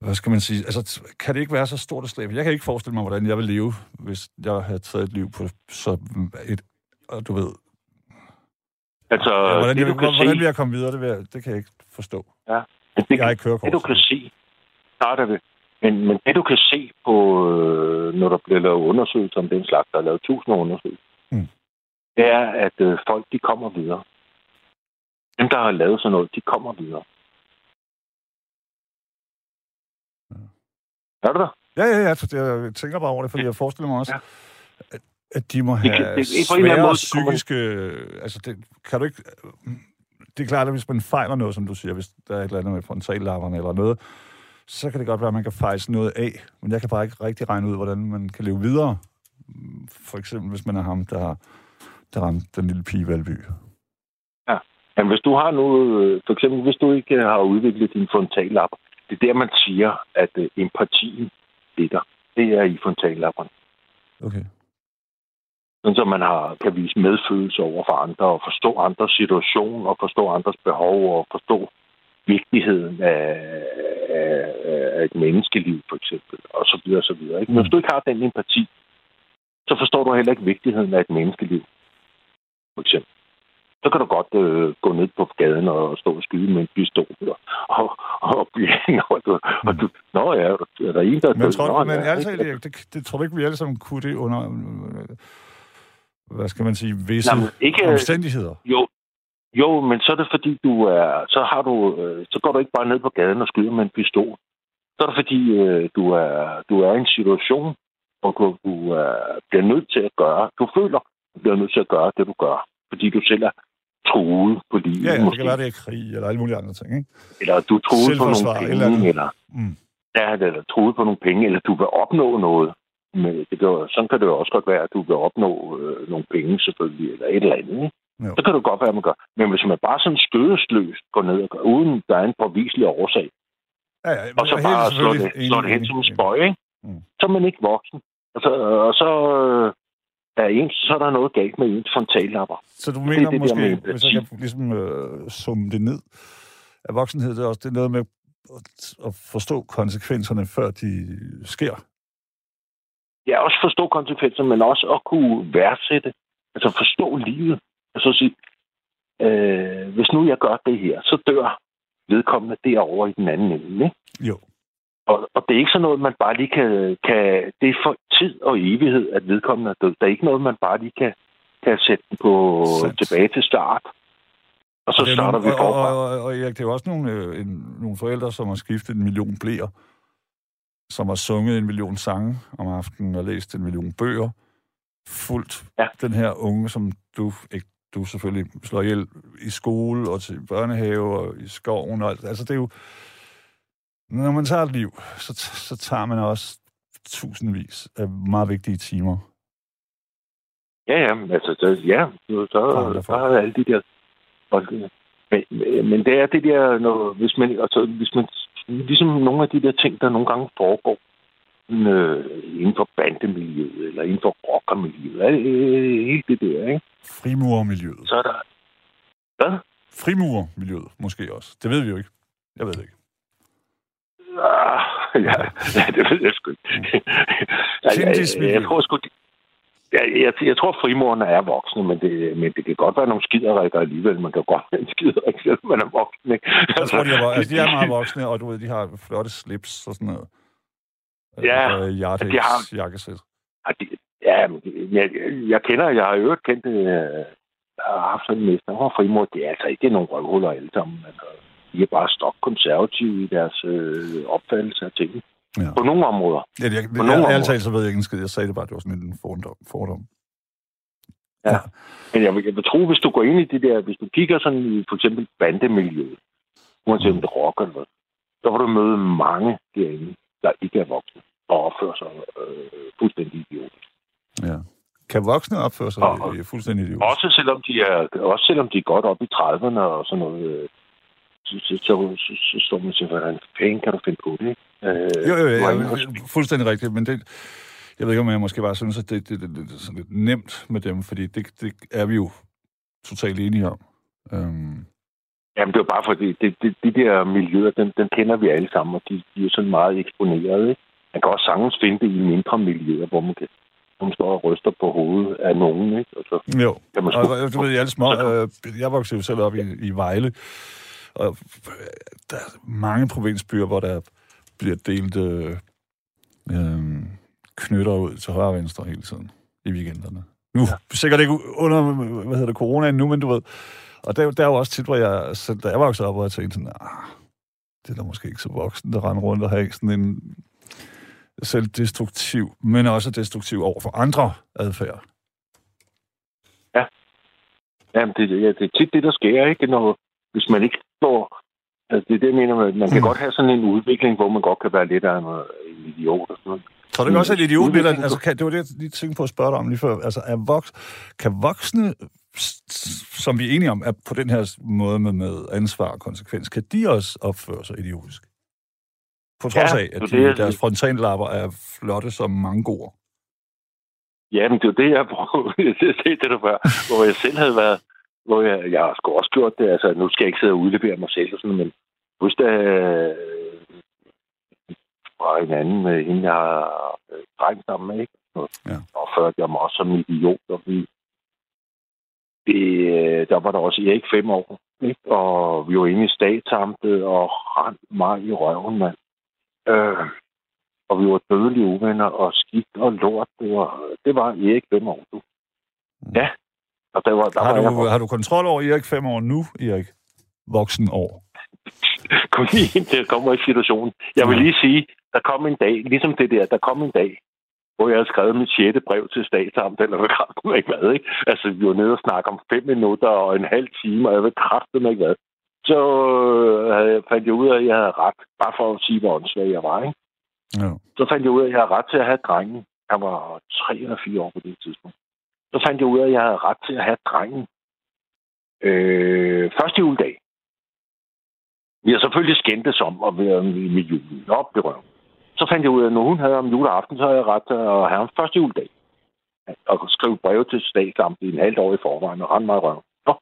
Hvad skal man sige? Altså, kan det ikke være så stort et slæb? Jeg kan ikke forestille mig, hvordan jeg vil leve, hvis jeg havde taget et liv på så et... Og du ved... Altså, Ja, hvordan, det, jeg, hvordan se, vil jeg komme videre? Det, vil jeg, det kan jeg ikke forstå. det, Jeg har ikke kørekort. det, du kan se, nej, det, men, men det, du kan se på, øh, når der bliver lavet undersøgelser om den slags, der er lavet tusinder undersøgelser, Mm. det er, at øh, folk, de kommer videre. Dem, der har lavet sådan noget, de kommer videre. Er du der? Ja, ja, ja. Jeg, jeg tænker bare over det, fordi jeg forestiller mig også, Ja. at, at de må Det have kan- det- en eller anden svære måde, så kommer- psykiske... Altså, det, kan du ikke... Det er klart, at hvis man fejler noget, som du siger, hvis der er et eller andet med frontallapperne eller noget, så kan det godt være, at man kan fejse noget af. Men jeg kan bare ikke rigtig regne ud, hvordan man kan leve videre. For eksempel, hvis man er ham, der har der ramte den lille pige Valby. Men hvis du har noget, øh, for eksempel hvis du ikke øh, har udviklet din frontallapper, det er der, man siger, at øh, empatien ligger. Det er i frontallapperne. Okay. Sådan så man har, kan vise medfølelse over for andre, og forstå andres situation, og forstå andres behov, og forstå vigtigheden af, af, af et menneskeliv, for eksempel, og så videre, og så videre. Ikke? Men hvis du ikke har den empati, så forstår du heller ikke vigtigheden af et menneskeliv, for eksempel. Så kan du godt øh, gå ned på gaden og stå og skyde med en pistol, og, og, og, og, du, og du, nå ja, er der en, der er Men, tror, du, men ikke? Erik, det, det tror du ikke, vi alle sammen kunne det under, øh, hvad skal man sige, visse Jamen, ikke- omstændigheder? Jo, jo, men så er det fordi, du er, så har du, øh, så går du ikke bare ned på gaden og skyder med en pistol. Så er det fordi, øh, du, er, du er i en situation, hvor du, du er, bliver nødt til at gøre, du føler, du bliver nødt til at gøre det, du gør. Fordi du selv er truet på livet, Ja, ja, det måske. kan være, det er krig eller alle mulige andre ting, ikke? Eller du er truet på nogle penge, eller andet. eller, Mm. ja, eller truet på nogle penge, eller du vil opnå noget. Men det kan, sådan kan det jo også godt være, at du vil opnå øh, nogle penge selvfølgelig, eller et eller andet. Ikke? Jo. Så kan det godt være, at man gør. Men hvis man bare sådan skødesløst går ned og gør, uden der er en påviselig årsag, Ja, ja, og så bare helt slår det, slår det hen som en spøj, ikke? Mm. så er man ikke voksen. Og så, og så øh, er, ens, så er der noget galt med ens frontallapper. Så du er mener det der måske, med hvis jeg kan ligesom øh, summe det ned, at voksenhed det er også det er noget med at, forstå konsekvenserne, før de sker. Ja, også forstå konsekvenser, men også at kunne værdsætte, altså forstå livet. Altså sige, øh, hvis nu jeg gør det her, så dør vedkommende derovre i den anden ende. Ikke? Jo. Og, og det er ikke sådan noget, man bare lige kan, kan... Det er for tid og evighed, at vedkommende er død. Der er ikke noget, man bare lige kan, kan sætte den på Sandt. tilbage til start. Og så Og er starter nogle, vi og, forfra. og, og, og Erik, det er jo også nogle, øh, en, nogle forældre, som har skiftet en million blæer, som har sunget en million sange om aftenen og læst en million bøger, fuldt Ja. den her unge, som du ikke du selvfølgelig slår ihjel i skole og til børnehave og i skoven. Og, alt. altså det er jo, når man tager et liv, så, så tager man også tusindvis af meget vigtige timer. Ja, ja, altså, så, ja, så, så, så har alle de der... Og, men, men det er det der, når, hvis man, altså, hvis man, ligesom nogle af de der ting, der nogle gange foregår øh, inden for bandemiljøet, eller inden for rockermiljøet, øh, helt det der, ikke? Frimurermiljøet. Så er der... Hvad? Frimurermiljøet, måske også. Det ved vi jo ikke. Jeg ved det ikke. Ah, ja, ja, det ved jeg sgu ikke. Altså, jeg, jeg, jeg tror sgu, jeg, jeg, jeg tror, frimurerne er voksne, men det, men det kan godt være nogle skiderikker alligevel. Man kan godt være en skiderik, selvom man er voksen. Ikke? Jeg tror, de er, altså, de er meget voksne, og du ved, de har flotte slips og sådan noget. Ja, øh, Jartex, de har- jakkesæt. Ja, det, ja det- jeg, jeg kender, jeg har jo øvrigt kendt det, øh, jeg har haft sådan en mester, og frimur, det er altså ikke nogle røvhuller alle sammen. Altså, de er bare stok konservative i deres øh, opfattelse af tingene. Ja. På nogle områder. Ja, jeg, jeg, På nogle jeg, områder. så ved jeg ikke en skid. Jeg sagde det bare, det var sådan en fordom. fordom. Ja. Men jeg vil, jeg vil tro, hvis du går ind i det der, hvis du kigger sådan i for eksempel bandemiljøet, uanset om det er rock eller hvad, så vil du møde mange derinde, der ikke er voksne og opfører sig øh, fuldstændig idiotisk. Ja. Kan voksne opføre sig Og- og- ja, fuldstændig idiot? Også selvom de er, også selvom de er godt op i 30'erne og sådan noget, øh, så, så, så, så, så står man til, hvordan fanden kan du finde på det? Øh, Jo, jo, jo, respekt. fuldstændig rigtigt, men det, jeg ved ikke, om jeg måske bare synes, at det, det, det, det er sådan lidt nemt med dem, fordi det, det er vi jo totalt enige om. Øhm, Jamen, det er bare fordi, det, det, de der miljøer, den, den kender vi alle sammen, og de, de er jo sådan meget eksponeret. Ikke? Man kan også sagtens finde det i mindre miljøer, hvor man, kan, man står og ryster på hovedet af nogen. Ikke? Og så jo, kan man sgu, og du ved, jeg lidt små, øh, jeg voksede jo selv op i, i Vejle, og øh, der er mange provinsbyer, hvor der bliver delt øh, øh, knytter ud til højre og venstre hele tiden i weekenderne. Nu, ja. sikkert ikke under, hvad hedder det, coronaen nu, men du ved, og der, der er jo også tit, hvor jeg, så, da jeg voksede op, hvor jeg tænkte sådan, ah, det er da måske ikke så voksen, der render rundt og har sådan en selvdestruktiv, men også destruktiv over for andre adfærd. jamen, det, ja, det er tit det, der sker, ikke? Når, hvis man ikke står... Altså, det er det, jeg mener man kan Mm. godt have sådan en udvikling, hvor man godt kan være lidt af en, en idiot og sådan noget. Tror du ikke også, at idiot lidt, altså, kan, det var det, jeg lige tænkte på at spørge dig om lige før. Altså, er voks, kan voksne, som vi er enige om, er på den her måde med, med ansvar og konsekvens, kan de også opføre sig idiotisk? På trods Ja, af, at de, det, deres frontallapper er flotte som mangoer. Ja, men det er det, jeg prøver. Det det, der var, hvor jeg selv havde været... Hvor jeg, jeg har sgu også gjort det. Altså, nu skal jeg ikke sidde og udlevere mig selv og sådan, men husk da øh, fra en anden med hende, jeg har øh, dreng sammen med, ikke? Og, Ja. og førte jeg mig også som idiot, og vi, det, øh, der var der også Erik fem år, ikke? Og vi var inde i statsamtet og rent mig i røven, mand. Øh, og vi var dødelige uvenner, og skidt og lort. Det var, det var Erik fem år, du. Ja. Og der var, der Har var jeg du, har du kontrol over Erik fem år nu, Erik? Voksen år. kom lige ind til at komme i situationen. Jeg vil lige sige, der kom en dag, ligesom det der, der kom en dag, hvor jeg havde skrevet mit sjette brev til statsamt, eller hvad kraft ikke hvad, ikke? Altså, vi var nede og snakke om fem minutter og en halv time, og jeg ved kraften ikke hvad. Så øh, havde jeg, fandt jeg ud af, at jeg havde ret, bare for at sige, hvor åndssvag jeg var, ikke? Ja. Så fandt jeg ud af, at jeg havde ret til at have drengen. Han var tre eller fire år på det tidspunkt. Så fandt jeg ud af, at jeg havde ret til at have drengen. Øh, første juledag. Vi har selvfølgelig skændtes om at være med, med julen. Op i røven. Så fandt jeg ud af, at når hun havde om juleaften, så havde jeg ret øh, til at have ham første juledag. Og skrive breve til statsamtet i en halvt år i forvejen og rende mig i røven. Nå.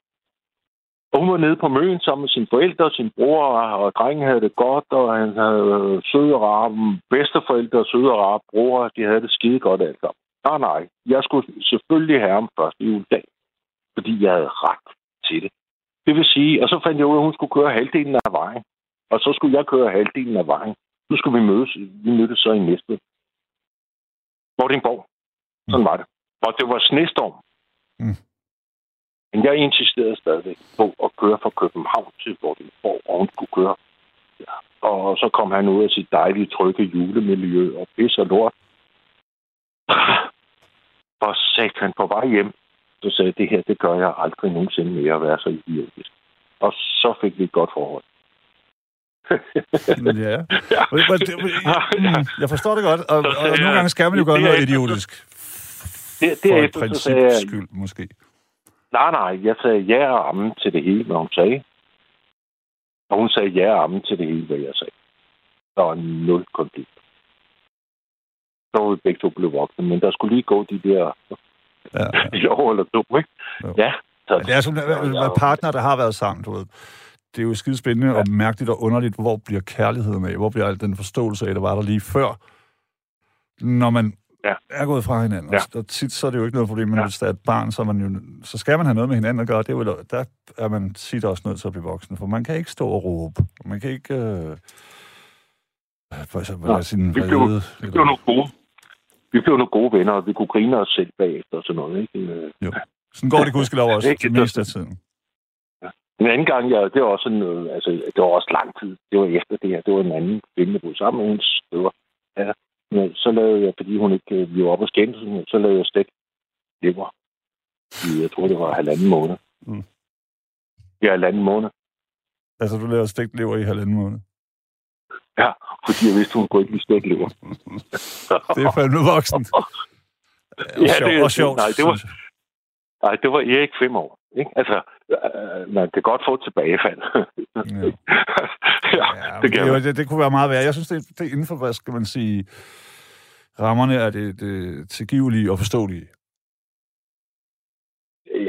Og hun var nede på møen sammen med sine forældre og sin bror, og drengen havde det godt, og han havde øh, søde og rare bedsteforældre og søde og rare bror. De havde det skide godt alt sammen. Nej, nej. Jeg skulle selvfølgelig have ham første juledag, fordi jeg havde ret til det. Det vil sige, og så fandt jeg ud af, at hun skulle køre halvdelen af vejen. Og så skulle jeg køre halvdelen af vejen. Nu skulle vi mødes. Vi mødtes så i næste. Vordingborg. Sådan var det. Og det var snestorm. Mm. Men jeg insisterede stadigvæk på at køre fra København til Vordingborg, og hun skulle køre. Ja. Og så kom han ud af sit dejlige, trygge julemiljø og pis og lort. Og sagde han på vej hjem, så sagde det her, det gør jeg aldrig nogensinde mere at være så idiotisk. Og så fik vi et godt forhold. Ja. Det- mm, Jeg forstår det godt, og, og nogle gange skal man jo Det gøre noget idiotisk. Der, For et princips skyld, måske. nej, nej, jeg sagde ja og amen til det hele, hvad hun sagde. Og hun sagde ja og amen til det hele, hvad jeg sagde. Der var nul konflikt. Så var vi begge to blevet voksne, men der skulle lige gå de der Ja, ja. et år eller to, ikke? Jo. Ja. Så, Det er være partner, der har været sammen, du ved. Det er jo skide spændende og mærkeligt og underligt, hvor bliver kærligheden af? Hvor bliver al den forståelse af, der var der lige før? Når man Ja. er gået fra hinanden. Ja. Og tit så er det jo ikke noget problem, men Ja. hvis der er et barn, så, er man jo, så skal man have noget med hinanden at gøre. Det er jo, der er man tit også nødt til at blive voksen, for man kan ikke stå og råbe. Man kan ikke... Øh, for eksempel lade sin vi blev- vrede... vi blev nogle gode. Vi blev nogle gode venner, og vi kunne grine os selv bagefter og sådan noget, ikke? Øh, Sådan går det gudskelov også det meste af tiden. En anden gang, jeg, det var også sådan, øh, altså, det var også lang tid. Det var efter det her. Det var en anden kvinde, der boede sammen med hendes støver. Ja. Men så lavede jeg, fordi hun ikke, øh, vi var oppe og skændes, så lavede jeg stik lever. Jeg tror, det var halvanden måned. Mm. Ja, halvanden måned. Altså, du laver stegt lever i halvanden måned. Ja, fordi jeg vidste, hun kunne ikke lide stegt lever. Det er fandme voksen. Og Ja, det- og sjovt, nej, det var-. Nej, det var Erik fem år. Ikke? Altså, øh, man kan godt få et tilbagefald. Ja. ja, Ja, det kan det, det, det kunne være meget værre. Jeg synes, det, det er inden for, hvad skal man sige, rammerne er det, det tilgivelige og forståelige.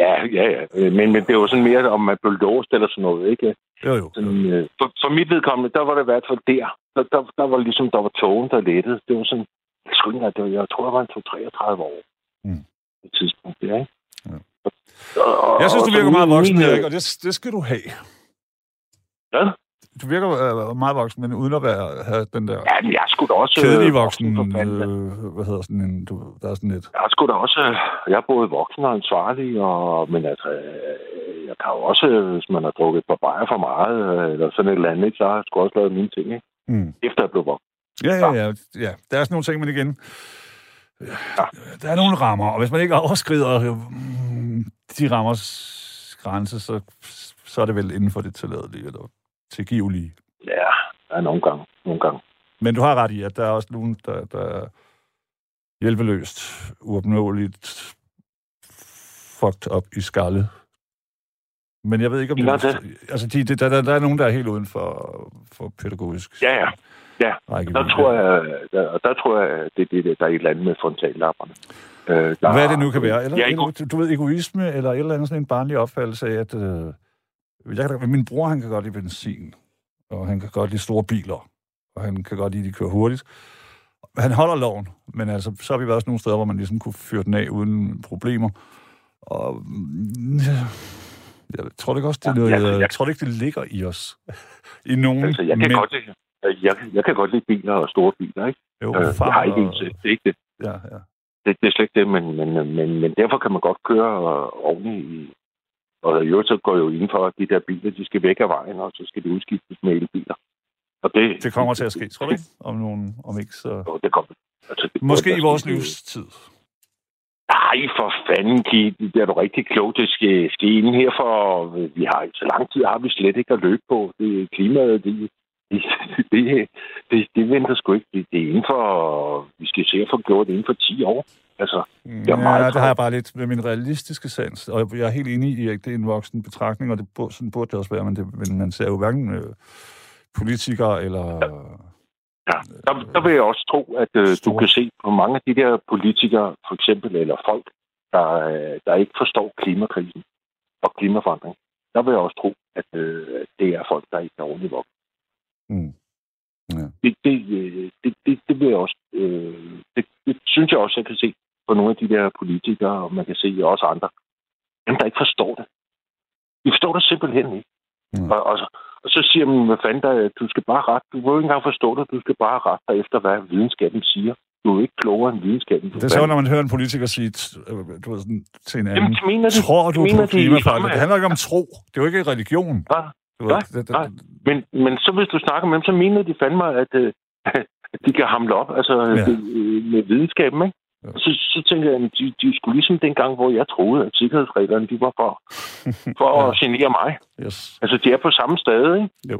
Ja, ja, ja. Men, men det var sådan mere, om man blev låst eller sådan noget, ikke? Jo, jo. Sådan, øh, for, for mit vedkommende, der var det i hvert fald der. Der, der, der var ligesom, der var togen, der lettede. Det var sådan, jeg, engang- det var, jeg tror, jeg var en 33 år. Mm. På et tidspunkt, ja, ikke? Ja. Og, Jeg synes, du virker meget voksen, min, øh, Erik, og det, det skal du have. Ja? Du virker øh, meget voksen, men uden at være, have den der Ja, men jeg skulle da også... kedelige øh, voksen, fanden. øh, hvad hedder sådan en, du, der er sådan et... Jeg sgu da også, jeg er både voksen og ansvarlig, og, men altså, øh, jeg kan jo også, hvis man har drukket et par bajer for meget, øh, eller sådan et eller andet, så har jeg sgu også lavet mine ting, ikke? Mm. efter jeg blev voksen. Ja, ja, ja, ja. Der er sådan nogle ting, men igen... Der er nogle rammer, og hvis man ikke overskrider øh, de rammers grænse, så, så er det vel inden for det tilladelige eller tilgivelige. Ja, ja nogle gange, nogle gange. Men du har ret i, at der er også nogen, der, der er hjælpeløst, uopnåeligt fucked up i skalle. Men jeg ved ikke, om Nå, det... Altså, de, de, der, der, der er nogen, der er helt uden for, for pædagogisk Ja, ja. Ja, rækkevidde. der tror jeg, der, der tror jeg, det er det, der er et eller andet med frontallapperne. Øh, der, Hvad det nu kan være. Eller, Ja, eller du, du ved, egoisme, eller et eller andet sådan en barnlig opfattelse af, at øh, jeg kan, min bror, han kan godt lide benzin, og han kan godt lide store biler, og han kan godt lide, at de kører hurtigt. Han holder loven, men altså, så har vi været sådan nogle steder, hvor man ligesom kunne fyre den af uden problemer. Og mm, jeg tror det ikke også, det er Ja, noget, jeg- jeg, jeg- tror det ikke, det ligger i os. I nogen Altså, jeg kan mænd. godt lide, jeg, jeg kan godt lide biler og store biler, ikke? Jo, Øh, far jeg har ikke en til. Det er ikke det. Ja, ja. det. Det er slet ikke det, men, men, men, men derfor kan man godt køre øh, oveni i... Og i øvrigt så går jo inden for, at de der biler, de skal væk af vejen, og så skal de udskiftes med elbiler. Og det, Det kommer til at ske, tror du ikke? Om, nogen, om ikke så... Jo, det kommer. Altså, det Måske i vores livstid. Nej, for fanden, Keith. Det er du rigtig klogt. Det skal ske inden her for... Vi har så lang tid har vi slet ikke at løbe på. Det klimaet, det, det, det, det, det venter sgu ikke. Det, det er inden for... Vi skal se at få gjort det inden for 10 år. Altså, Ja, er meget det har jeg bare lidt med min realistiske sans. Og jeg er helt enig i, at det er en voksen betragtning, og det burde, sådan burde det også være, men, det, men man ser jo hverken øh, politikere eller... ja. Der, der vil jeg også tro, at øh, du kan se på mange af de der politikere, for eksempel, eller folk, der, øh, der ikke forstår klimakrisen og klimaforandring. Der vil jeg også tro, at øh, det er folk, der ikke er ordentligt. Mm. Ja. det, det, øh, det, det, det vil jeg også, øh, det, det synes jeg også, jeg kan se på nogle af de der politikere, og man kan se også andre, dem der ikke forstår det. De forstår det simpelthen ikke. Mm. Og, og, så, og så siger man, hvad fanden der, du skal bare rette, du vil ikke engang forstå det, du skal bare rette dig efter, hvad videnskaben siger. Du er ikke klogere end videnskaben. Det er så, når man hører en politiker sige du ved, sådan, til en anden, Jamen, mener det. tror du mener på klimaforandring? Det handler ikke om tro. Det er jo ikke religion. Nej, nej, det, det, nej. Men, men så hvis du snakker med dem, så mener de fandme, at, øh, de kan hamle op altså, Ja. ja. med videnskaben. Ikke? Ja. Så, så tænker jeg, at de, de skulle ligesom dengang, hvor jeg troede, at sikkerhedsreglerne de var for, for Ja. at genere mig. yes. Altså, de er på samme sted, ikke? Jo.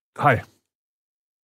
Hej.